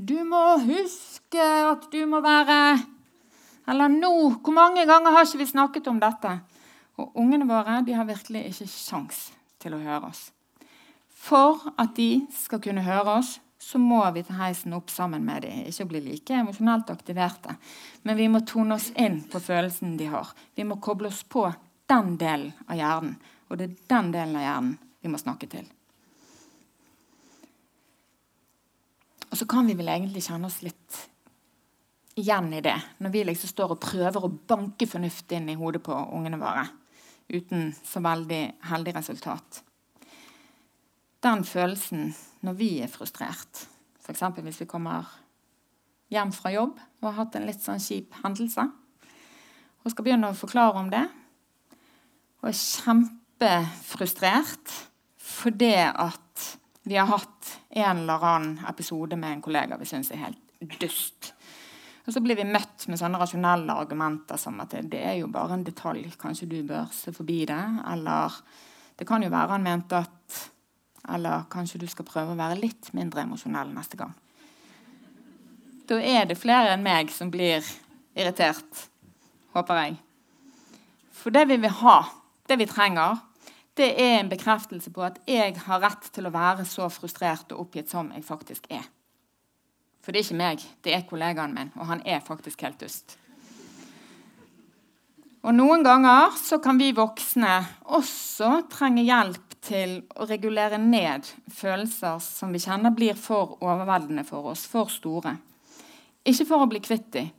Du må huske at du må være eller nå, hvor mange ganger har ikke vi snakket om dette? Og ungene våre de har virkelig ikke sjans til å høre oss. For at de skal kunne høre oss, så må vi ta heisen opp sammen med dem. Ikke bli like emosjonelt aktiverte, men vi må tone oss inn på følelsen de har. Vi må koble oss på den delen av hjernen, og det er den delen av hjernen vi må snakke til. Og så kan vi vel egentlig kjenne oss litt igjen i det, når vi liksom står og prøver å banke fornuft inn i hodet på ungene våre uten så veldig heldig resultat. Den følelsen når vi er frustrert, f.eks. hvis vi kommer hjem fra jobb og har hatt en litt sånn kjip hendelse, og skal begynne å forklare om det, og er kjempefrustrert fordi at vi har hatt en eller annen episode med en kollega vi syns er helt dust. Og så blir vi møtt med sånne rasjonelle argumenter som at det, er jo bare en detalj, kanskje du bør se forbi det. Eller det kan jo være han mente at Eller kanskje du skal prøve å være litt mindre emosjonell neste gang. Da er det flere enn meg som blir irritert, håper jeg. For det vi vil ha, det vi trenger, det er en bekreftelse på at jeg har rett til å være så frustrert og oppgitt som jeg faktisk er. For det er ikke meg, det er kollegaen min, og han er faktisk helt dust. Og Noen ganger så kan vi voksne også trenge hjelp til å regulere ned følelser som vi kjenner blir for overveldende for oss, for store. Ikke for å bli kvitt dem,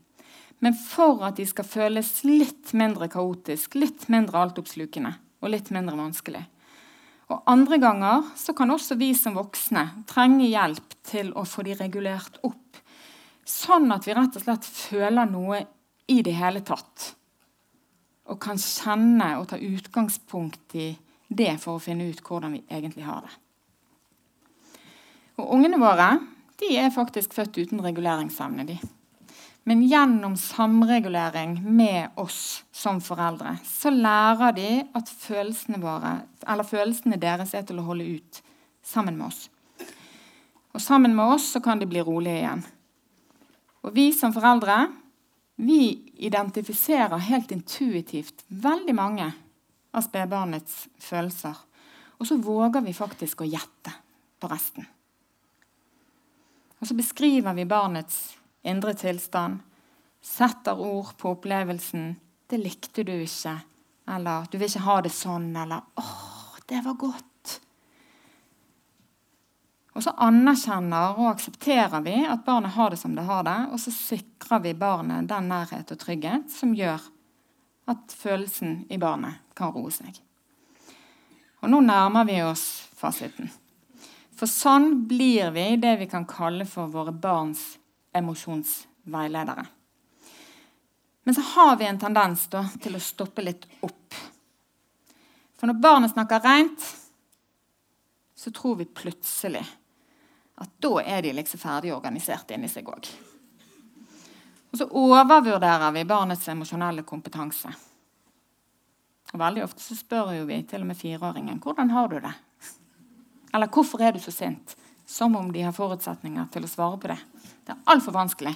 men for at de skal føles litt mindre kaotisk, litt mindre altoppslukende og litt mindre vanskelig. Og Andre ganger så kan også vi som voksne trenge hjelp til å få de regulert opp. Sånn at vi rett og slett føler noe i det hele tatt. Og kan kjenne og ta utgangspunkt i det for å finne ut hvordan vi egentlig har det. Og Ungene våre de er faktisk født uten reguleringsevne. de. Men gjennom samregulering med oss som foreldre så lærer de at følelsene, våre, følelsene deres er til å holde ut sammen med oss. Og sammen med oss så kan de bli rolige igjen. Og vi som foreldre vi identifiserer helt intuitivt veldig mange av spedbarnets følelser. Og så våger vi faktisk å gjette på resten. Og så beskriver vi barnets indre tilstand. Setter ord på opplevelsen. 'Det likte du ikke.' Eller 'du vil ikke ha det sånn', eller 'åh, det var godt'. Og så anerkjenner og aksepterer vi at barnet har det som det har det, og så sikrer vi barnet den nærhet og trygghet som gjør at følelsen i barnet kan roe seg. Og nå nærmer vi oss fasiten. For sånn blir vi det vi kan kalle for våre barns emosjonsveiledere. Men så har vi en tendens da, til å stoppe litt opp. For når barnet snakker rent, så tror vi plutselig at da er de liksom ferdig organisert inni seg òg. Og så overvurderer vi barnets emosjonelle kompetanse. Og Veldig ofte så spør jo vi til og med fireåringen hvordan har du det. Eller hvorfor er du så sint? Som om de har forutsetninger til å svare på det. Det er altfor vanskelig.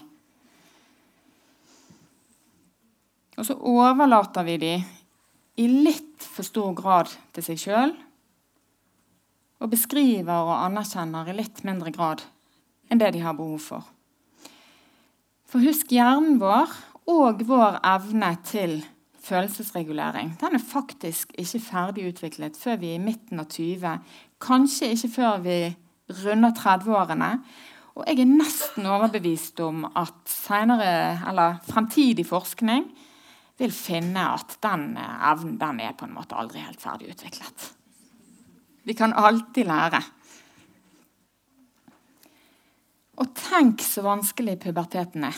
Og så overlater vi de i litt for stor grad til seg sjøl. Og beskriver og anerkjenner i litt mindre grad enn det de har behov for. For husk hjernen vår og vår evne til følelsesregulering den er faktisk ikke ferdig utviklet før vi er i midten av 20. Kanskje ikke før vi runder 30-årene. Og jeg er nesten overbevist om at senere, eller fremtidig forskning vil finne at den evnen den er på en måte aldri helt ferdig utviklet. Vi kan alltid lære. Og tenk så vanskelig puberteten er.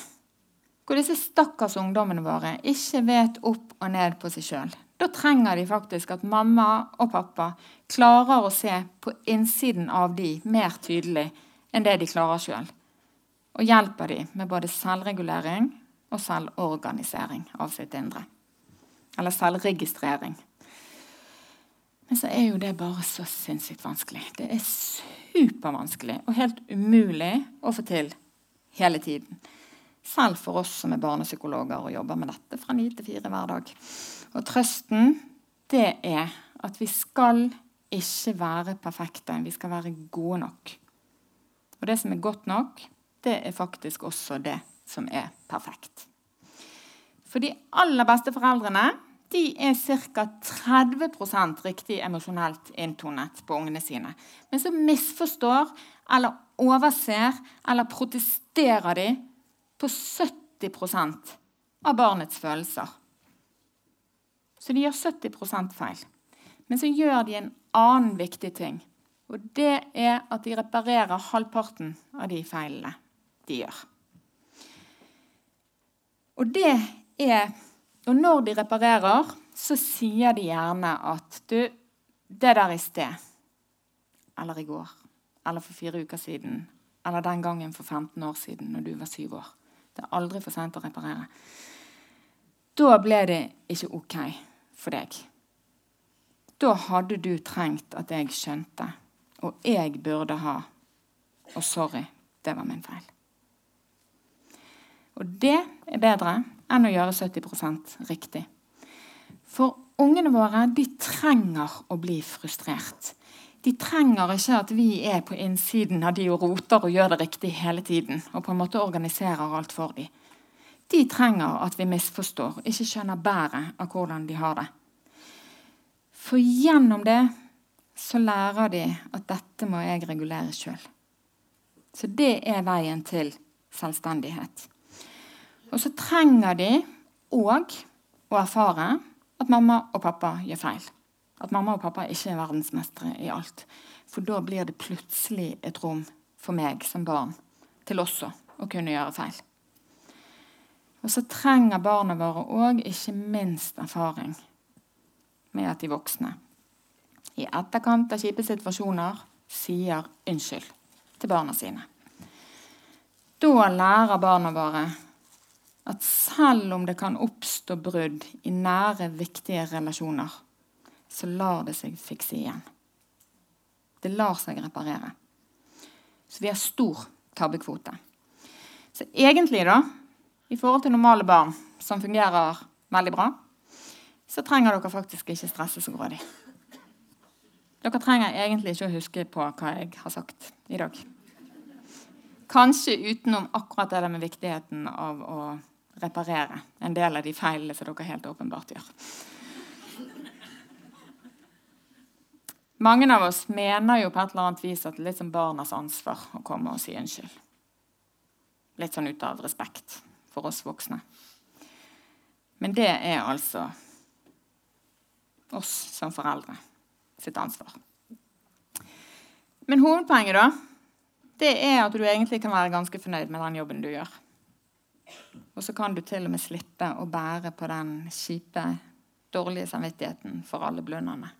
Hvor disse stakkars ungdommene våre ikke vet opp og ned på seg sjøl. Da trenger de faktisk at mamma og pappa klarer å se på innsiden av de mer tydelig enn det de klarer sjøl. Og hjelper de med både selvregulering og selvorganisering av sitt indre. Eller selvregistrering. Men så er jo det bare så sinnssykt vanskelig. Det er supervanskelig og helt umulig å få til hele tiden. Selv for oss som er barnepsykologer og jobber med dette fra ni til fire hver dag. Og trøsten, det er at vi skal ikke være perfekte. Vi skal være gode nok. Og det som er godt nok, det er faktisk også det som er perfekt. For de aller beste foreldrene de er ca. 30% riktig emosjonelt inntonet på ungene sine. Men så misforstår eller overser eller protesterer de på 70% av barnets følelser. Så de gjør 70% feil. Men så gjør de en annen viktig ting. Og det er at de reparerer halvparten av de feilene de gjør. Og det er Og når de reparerer, så sier de gjerne at du, det der i sted Eller i går. Eller for fire uker siden. Eller den gangen for 15 år siden, når du var syv år. Det er aldri for sent å reparere. Da ble det ikke OK for deg. Da hadde du trengt at jeg skjønte, og jeg burde ha Og sorry, det var min feil. Og det er bedre enn å gjøre 70% riktig. For ungene våre de trenger å bli frustrert. De trenger ikke at vi er på innsiden av de og roter og gjør det riktig hele tiden. og på en måte organiserer alt for dem. De trenger at vi misforstår, ikke skjønner bæret av hvordan de har det. For gjennom det så lærer de at dette må jeg regulere sjøl. Så det er veien til selvstendighet. Og så trenger de òg å erfare at mamma og pappa gjør feil. At mamma og pappa ikke er verdensmestere i alt. For da blir det plutselig et rom for meg som barn til også å kunne gjøre feil. Og så trenger barna våre òg ikke minst erfaring med at de voksne i etterkant av kjipe situasjoner sier unnskyld til barna sine. Da lærer barna våre at selv om det kan oppstå brudd i nære, viktige relasjoner, så lar det seg fikse igjen. Det lar seg reparere. Så vi har stor tabbekvote. Så egentlig, da, i forhold til normale barn som fungerer veldig bra, så trenger dere faktisk ikke stresse så grådig. Dere trenger egentlig ikke å huske på hva jeg har sagt i dag. Kanskje utenom akkurat det der med viktigheten av å reparere en del av de feilene som dere helt åpenbart gjør. Mange av oss mener jo på et eller annet vis at det er litt som barnas ansvar å komme og si unnskyld. Litt sånn ut av respekt for oss voksne. Men det er altså oss som foreldre sitt ansvar. Men hovedpoenget da, det er at du egentlig kan være ganske fornøyd med den jobben du gjør. Og så kan du til og med slippe å bære på den kjipe, dårlige samvittigheten for alle blundene.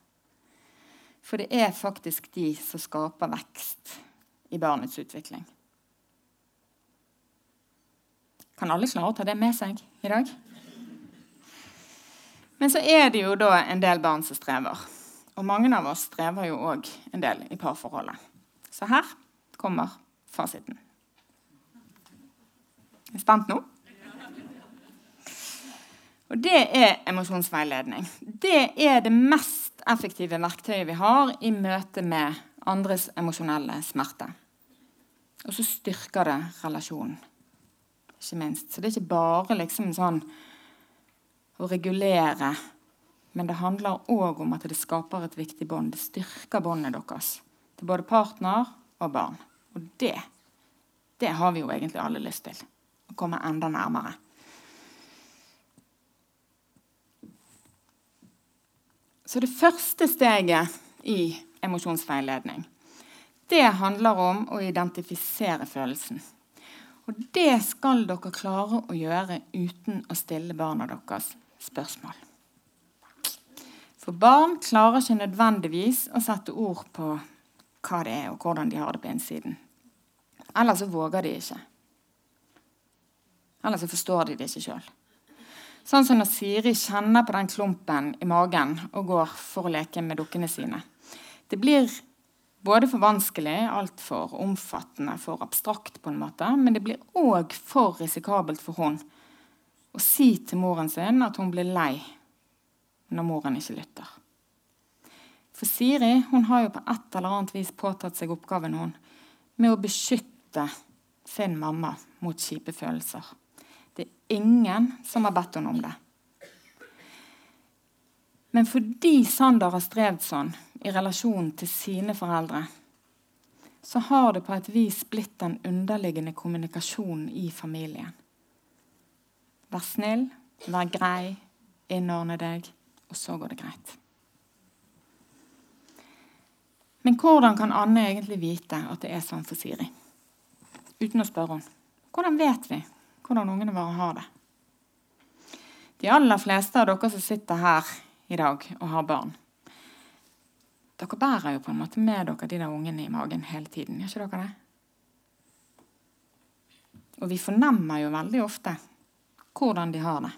For det er faktisk de som skaper vekst i barnets utvikling. Kan alle klare å ta det med seg i dag? Men så er det jo da en del barn som strever. Og mange av oss strever jo òg en del i parforholdet. Så her kommer fasiten. Er du spent nå? Og det er emosjonsveiledning. Det er det mest effektive verktøyet vi har i møte med andres emosjonelle smerte. Og så styrker det relasjonen, ikke minst. Så det er ikke bare liksom sånn å regulere, men det handler òg om at det skaper et viktig bånd. Det styrker båndet deres til både partner og barn. Og det, det har vi jo egentlig alle lyst til. Å komme enda nærmere. Så det første steget i emosjonsveiledning det handler om å identifisere følelsen. Og det skal dere klare å gjøre uten å stille barna deres spørsmål. For barn klarer ikke nødvendigvis å sette ord på hva det er, og hvordan de har det på innsiden. Eller så våger de ikke. Eller så forstår de det ikke sjøl. Sånn som når Siri kjenner på den klumpen i magen og går for å leke med dukkene sine. Det blir både for vanskelig, altfor omfattende, for abstrakt, på en måte, men det blir òg for risikabelt for hun å si til moren sin at hun blir lei når moren ikke lytter. For Siri hun har jo på et eller annet vis påtatt seg oppgaven hun, med å beskytte sin mamma mot kjipe følelser. Det er ingen som har bedt henne om det. Men fordi Sander har strevd sånn i relasjon til sine foreldre, så har det på et vis blitt den underliggende kommunikasjonen i familien. Vær snill, vær grei, innordne deg, og så går det greit. Men hvordan kan Anne egentlig vite at det er sånn for Siri? Uten å spørre henne. Hvordan vet vi hvordan ungene våre har det. De aller fleste av dere som sitter her i dag og har barn, dere bærer jo på en måte med dere de der ungene i magen hele tiden. Gjør ikke dere det? Og vi fornemmer jo veldig ofte hvordan de har det.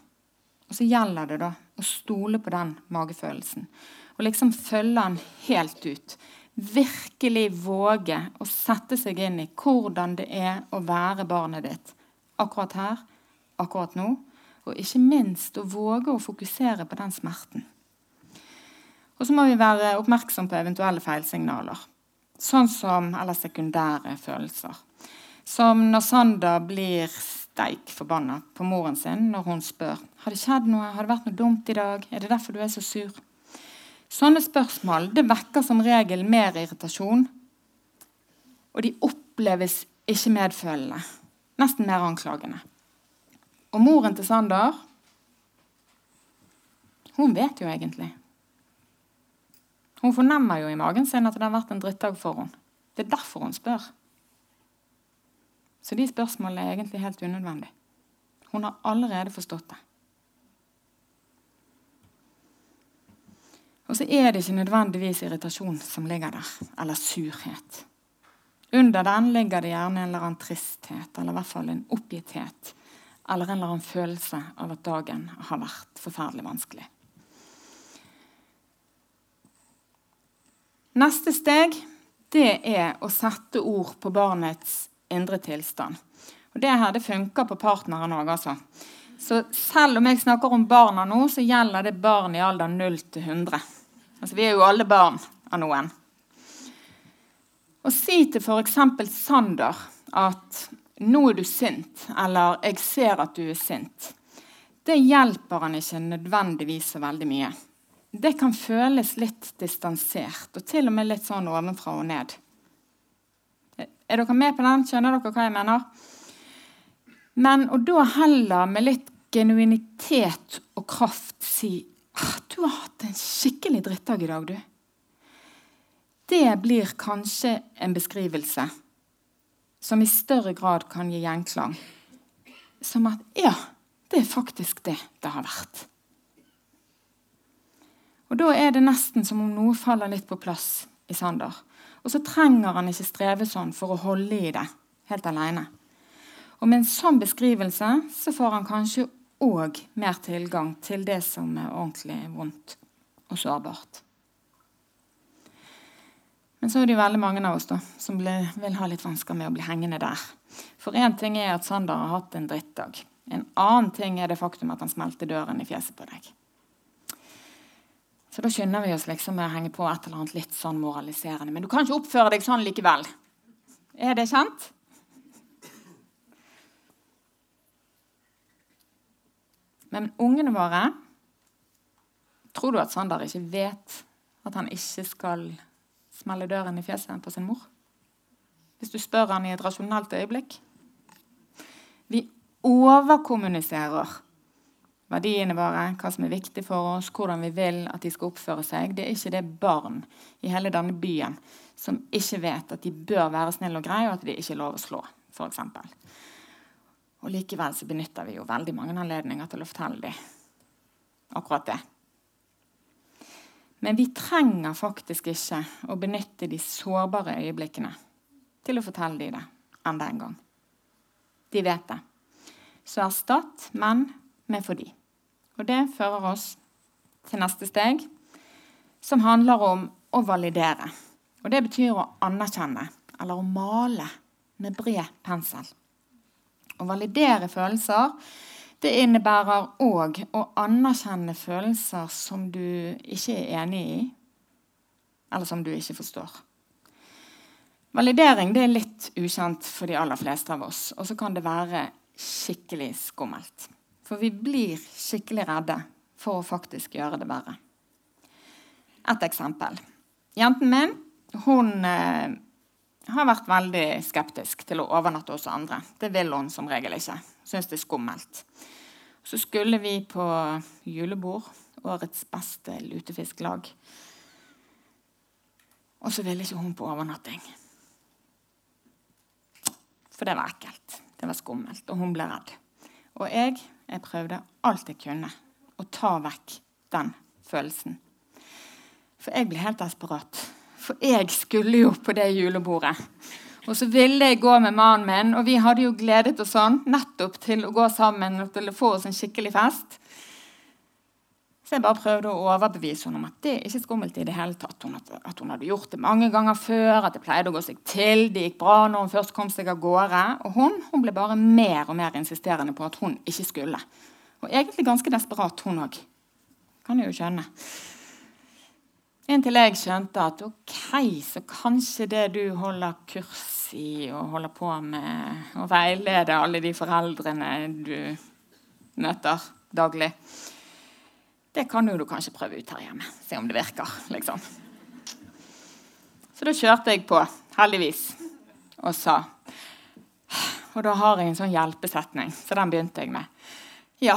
Og så gjelder det da å stole på den magefølelsen. Og liksom følge den helt ut. Virkelig våge å sette seg inn i hvordan det er å være barnet ditt akkurat her, akkurat nå. Og ikke minst å våge å fokusere på den smerten. Og så må vi være oppmerksom på eventuelle feilsignaler. Sånn som, eller sekundære følelser. Som når Sander blir steik forbanna på moren sin når hun spør har det skjedd noe, har det vært noe dumt i dag, er det derfor du er så sur? Sånne spørsmål det vekker som regel mer irritasjon, og de oppleves ikke medfølende. Nesten mer anklagende. Og moren til Sander hun vet jo egentlig. Hun fornemmer jo i magen sin at det har vært en drittdag for henne. Det er derfor hun spør. Så de spørsmålene er egentlig helt unødvendige. Hun har allerede forstått det. Og så er det ikke nødvendigvis irritasjon som ligger der, eller surhet. Under den ligger det gjerne en eller annen tristhet, eller i hvert fall en oppgitthet. Eller en eller annen følelse av at dagen har vært forferdelig vanskelig. Neste steg det er å sette ord på barnets indre tilstand. Og Det her det funker på partneren òg, altså. Så selv om jeg snakker om barna nå, så gjelder det barn i alder 0 til 100. Altså, vi er jo alle barn av noen. Og si til f.eks. Sander at 'nå er du sint', eller 'jeg ser at du er sint', det hjelper han ikke nødvendigvis så veldig mye. Det kan føles litt distansert, og til og med litt sånn ovenfra og ned. Er dere med på den? Skjønner dere hva jeg mener? Men å da heller med litt genuinitet og kraft si ah, 'Du har hatt en skikkelig drittdag i dag, du'. Det blir kanskje en beskrivelse som i større grad kan gi gjenklang. Som at 'ja, det er faktisk det det har vært'. Og Da er det nesten som om noe faller litt på plass i Sander. Og så trenger han ikke streve sånn for å holde i det helt alene. Og med en sånn beskrivelse så får han kanskje òg mer tilgang til det som er ordentlig vondt og sårbart. Men så er det jo veldig mange av oss da, som vil ha litt vansker med å bli hengende der. For én ting er at Sander har hatt en drittdag. En annen ting er det faktum at han smelte døren i fjeset på deg. Så da skynder vi oss liksom med å henge på et eller annet litt sånn moraliserende. Men du kan ikke oppføre deg sånn likevel. Er det kjent? Men ungene våre Tror du at Sander ikke vet at han ikke skal smelle døren i fjeset på sin mor? Hvis du spør han i et rasjonelt øyeblikk? Vi overkommuniserer verdiene våre, hva som er viktig for oss, hvordan vi vil at de skal oppføre seg. Det er ikke det barn i hele denne byen som ikke vet at de bør være snille og greie, og at de ikke er lov å slå, f.eks. Og likevel så benytter vi jo veldig mange anledninger til å fortelle dem akkurat det. Men vi trenger faktisk ikke å benytte de sårbare øyeblikkene til å fortelle dem det enda en gang. De vet det. Så erstatt men med fordi. Og det fører oss til neste steg, som handler om å validere. Og det betyr å anerkjenne, eller å male med bred pensel. Å validere følelser det innebærer òg å anerkjenne følelser som du ikke er enig i, eller som du ikke forstår. Validering er litt ukjent for de aller fleste av oss, og så kan det være skikkelig skummelt. For vi blir skikkelig redde for å faktisk gjøre det verre. Et eksempel. Jenten min hun eh, har vært veldig skeptisk til å overnatte hos andre. Det vil hun som regel ikke. Syns det er skummelt. Så skulle vi på julebord, årets beste lutefisklag. Og så ville ikke hun på overnatting. For det var ekkelt. Det var skummelt, og hun ble redd. Og jeg, jeg prøvde alt jeg kunne å ta vekk den følelsen. For jeg ble helt desperat. For jeg skulle jo på det julebordet. Og så ville jeg gå med mannen min, og vi hadde jo gledet oss sånn nettopp til å gå sammen og til å få oss en skikkelig fest. Så jeg bare prøvde å overbevise henne om at det er ikke skummelt i det hele tatt. Hun, at hun hadde gjort det mange ganger før, at det pleide å gå seg til. Det gikk bra når hun først kom seg av gårde. Og hun, hun ble bare mer og mer insisterende på at hun ikke skulle. Og egentlig ganske desperat, hun òg. Kan jeg jo skjønne. Inntil jeg skjønte at ok, så kanskje det du holder kurs i og holder på med å veilede alle de foreldrene du møter daglig, det kan du kanskje prøve ut her hjemme. Se om det virker, liksom. Så da kjørte jeg på, heldigvis, og sa Og da har jeg en sånn hjelpesetning, så den begynte jeg med. Ja,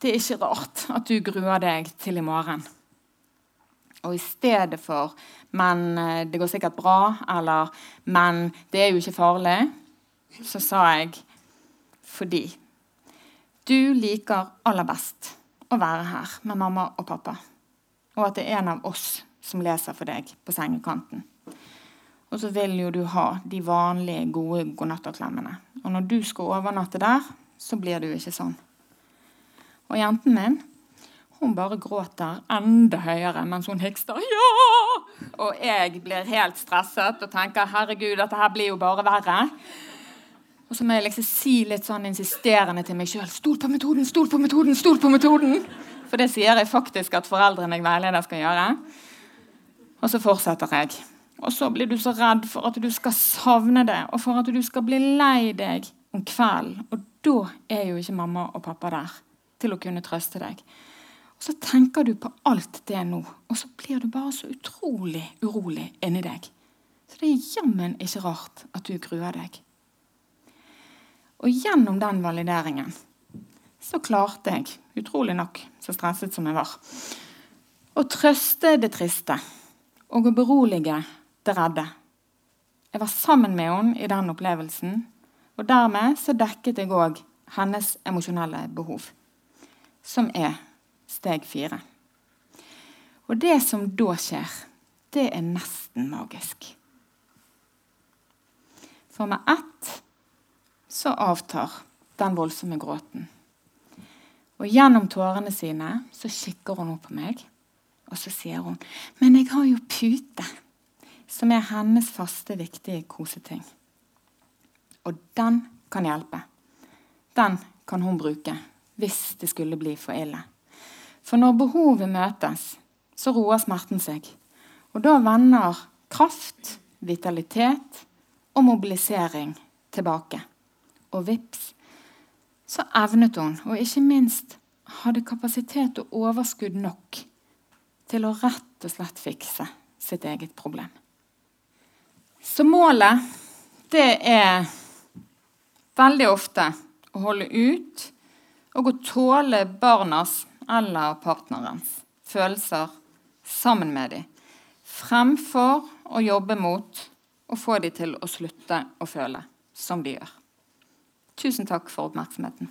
det er ikke rart at du gruer deg til i morgen. Og i stedet for 'men eh, det går sikkert bra' eller 'men det er jo ikke farlig', så sa jeg 'fordi du liker aller best å være her med mamma og pappa', og at det er en av oss som leser for deg på sengekanten. Og så vil jo du ha de vanlige, gode godnattaklemmene. Og når du skal overnatte der, så blir det jo ikke sånn. Og jenten min hun bare gråter enda høyere mens hun hikster 'ja!' Og jeg blir helt stresset og tenker 'herregud, dette her blir jo bare verre'. Og så må jeg liksom si litt sånn insisterende til meg sjøl 'stol på metoden, stol på metoden, stol på metoden'. For det sier jeg faktisk at foreldrene jeg veileder skal gjøre. Og så fortsetter jeg. Og så blir du så redd for at du skal savne det, og for at du skal bli lei deg om kvelden. Og da er jo ikke mamma og pappa der til å kunne trøste deg. Og Så tenker du på alt det nå, og så blir du bare så utrolig urolig inni deg. Så det er jammen ikke rart at du gruer deg. Og gjennom den valideringen så klarte jeg, utrolig nok, så stresset som jeg var, å trøste det triste og å berolige det redde. Jeg var sammen med henne i den opplevelsen, og dermed så dekket jeg òg hennes emosjonelle behov, som er steg fire. Og det som da skjer, det er nesten magisk. For med ett så avtar den voldsomme gråten. Og gjennom tårene sine så kikker hun opp på meg, og så sier hun Men jeg har jo pute, som er hennes faste, viktige koseting. Og den kan hjelpe. Den kan hun bruke hvis det skulle bli for ille. For når behovet møtes, så roer smerten seg. Og da vender kraft, vitalitet og mobilisering tilbake. Og vips, så evnet hun, og ikke minst hadde kapasitet og overskudd nok til å rett og slett fikse sitt eget problem. Så målet, det er veldig ofte å holde ut og å tåle barnas eller partnerens følelser sammen med dem, fremfor å jobbe mot og få dem til å slutte å føle som de gjør. Tusen takk for oppmerksomheten.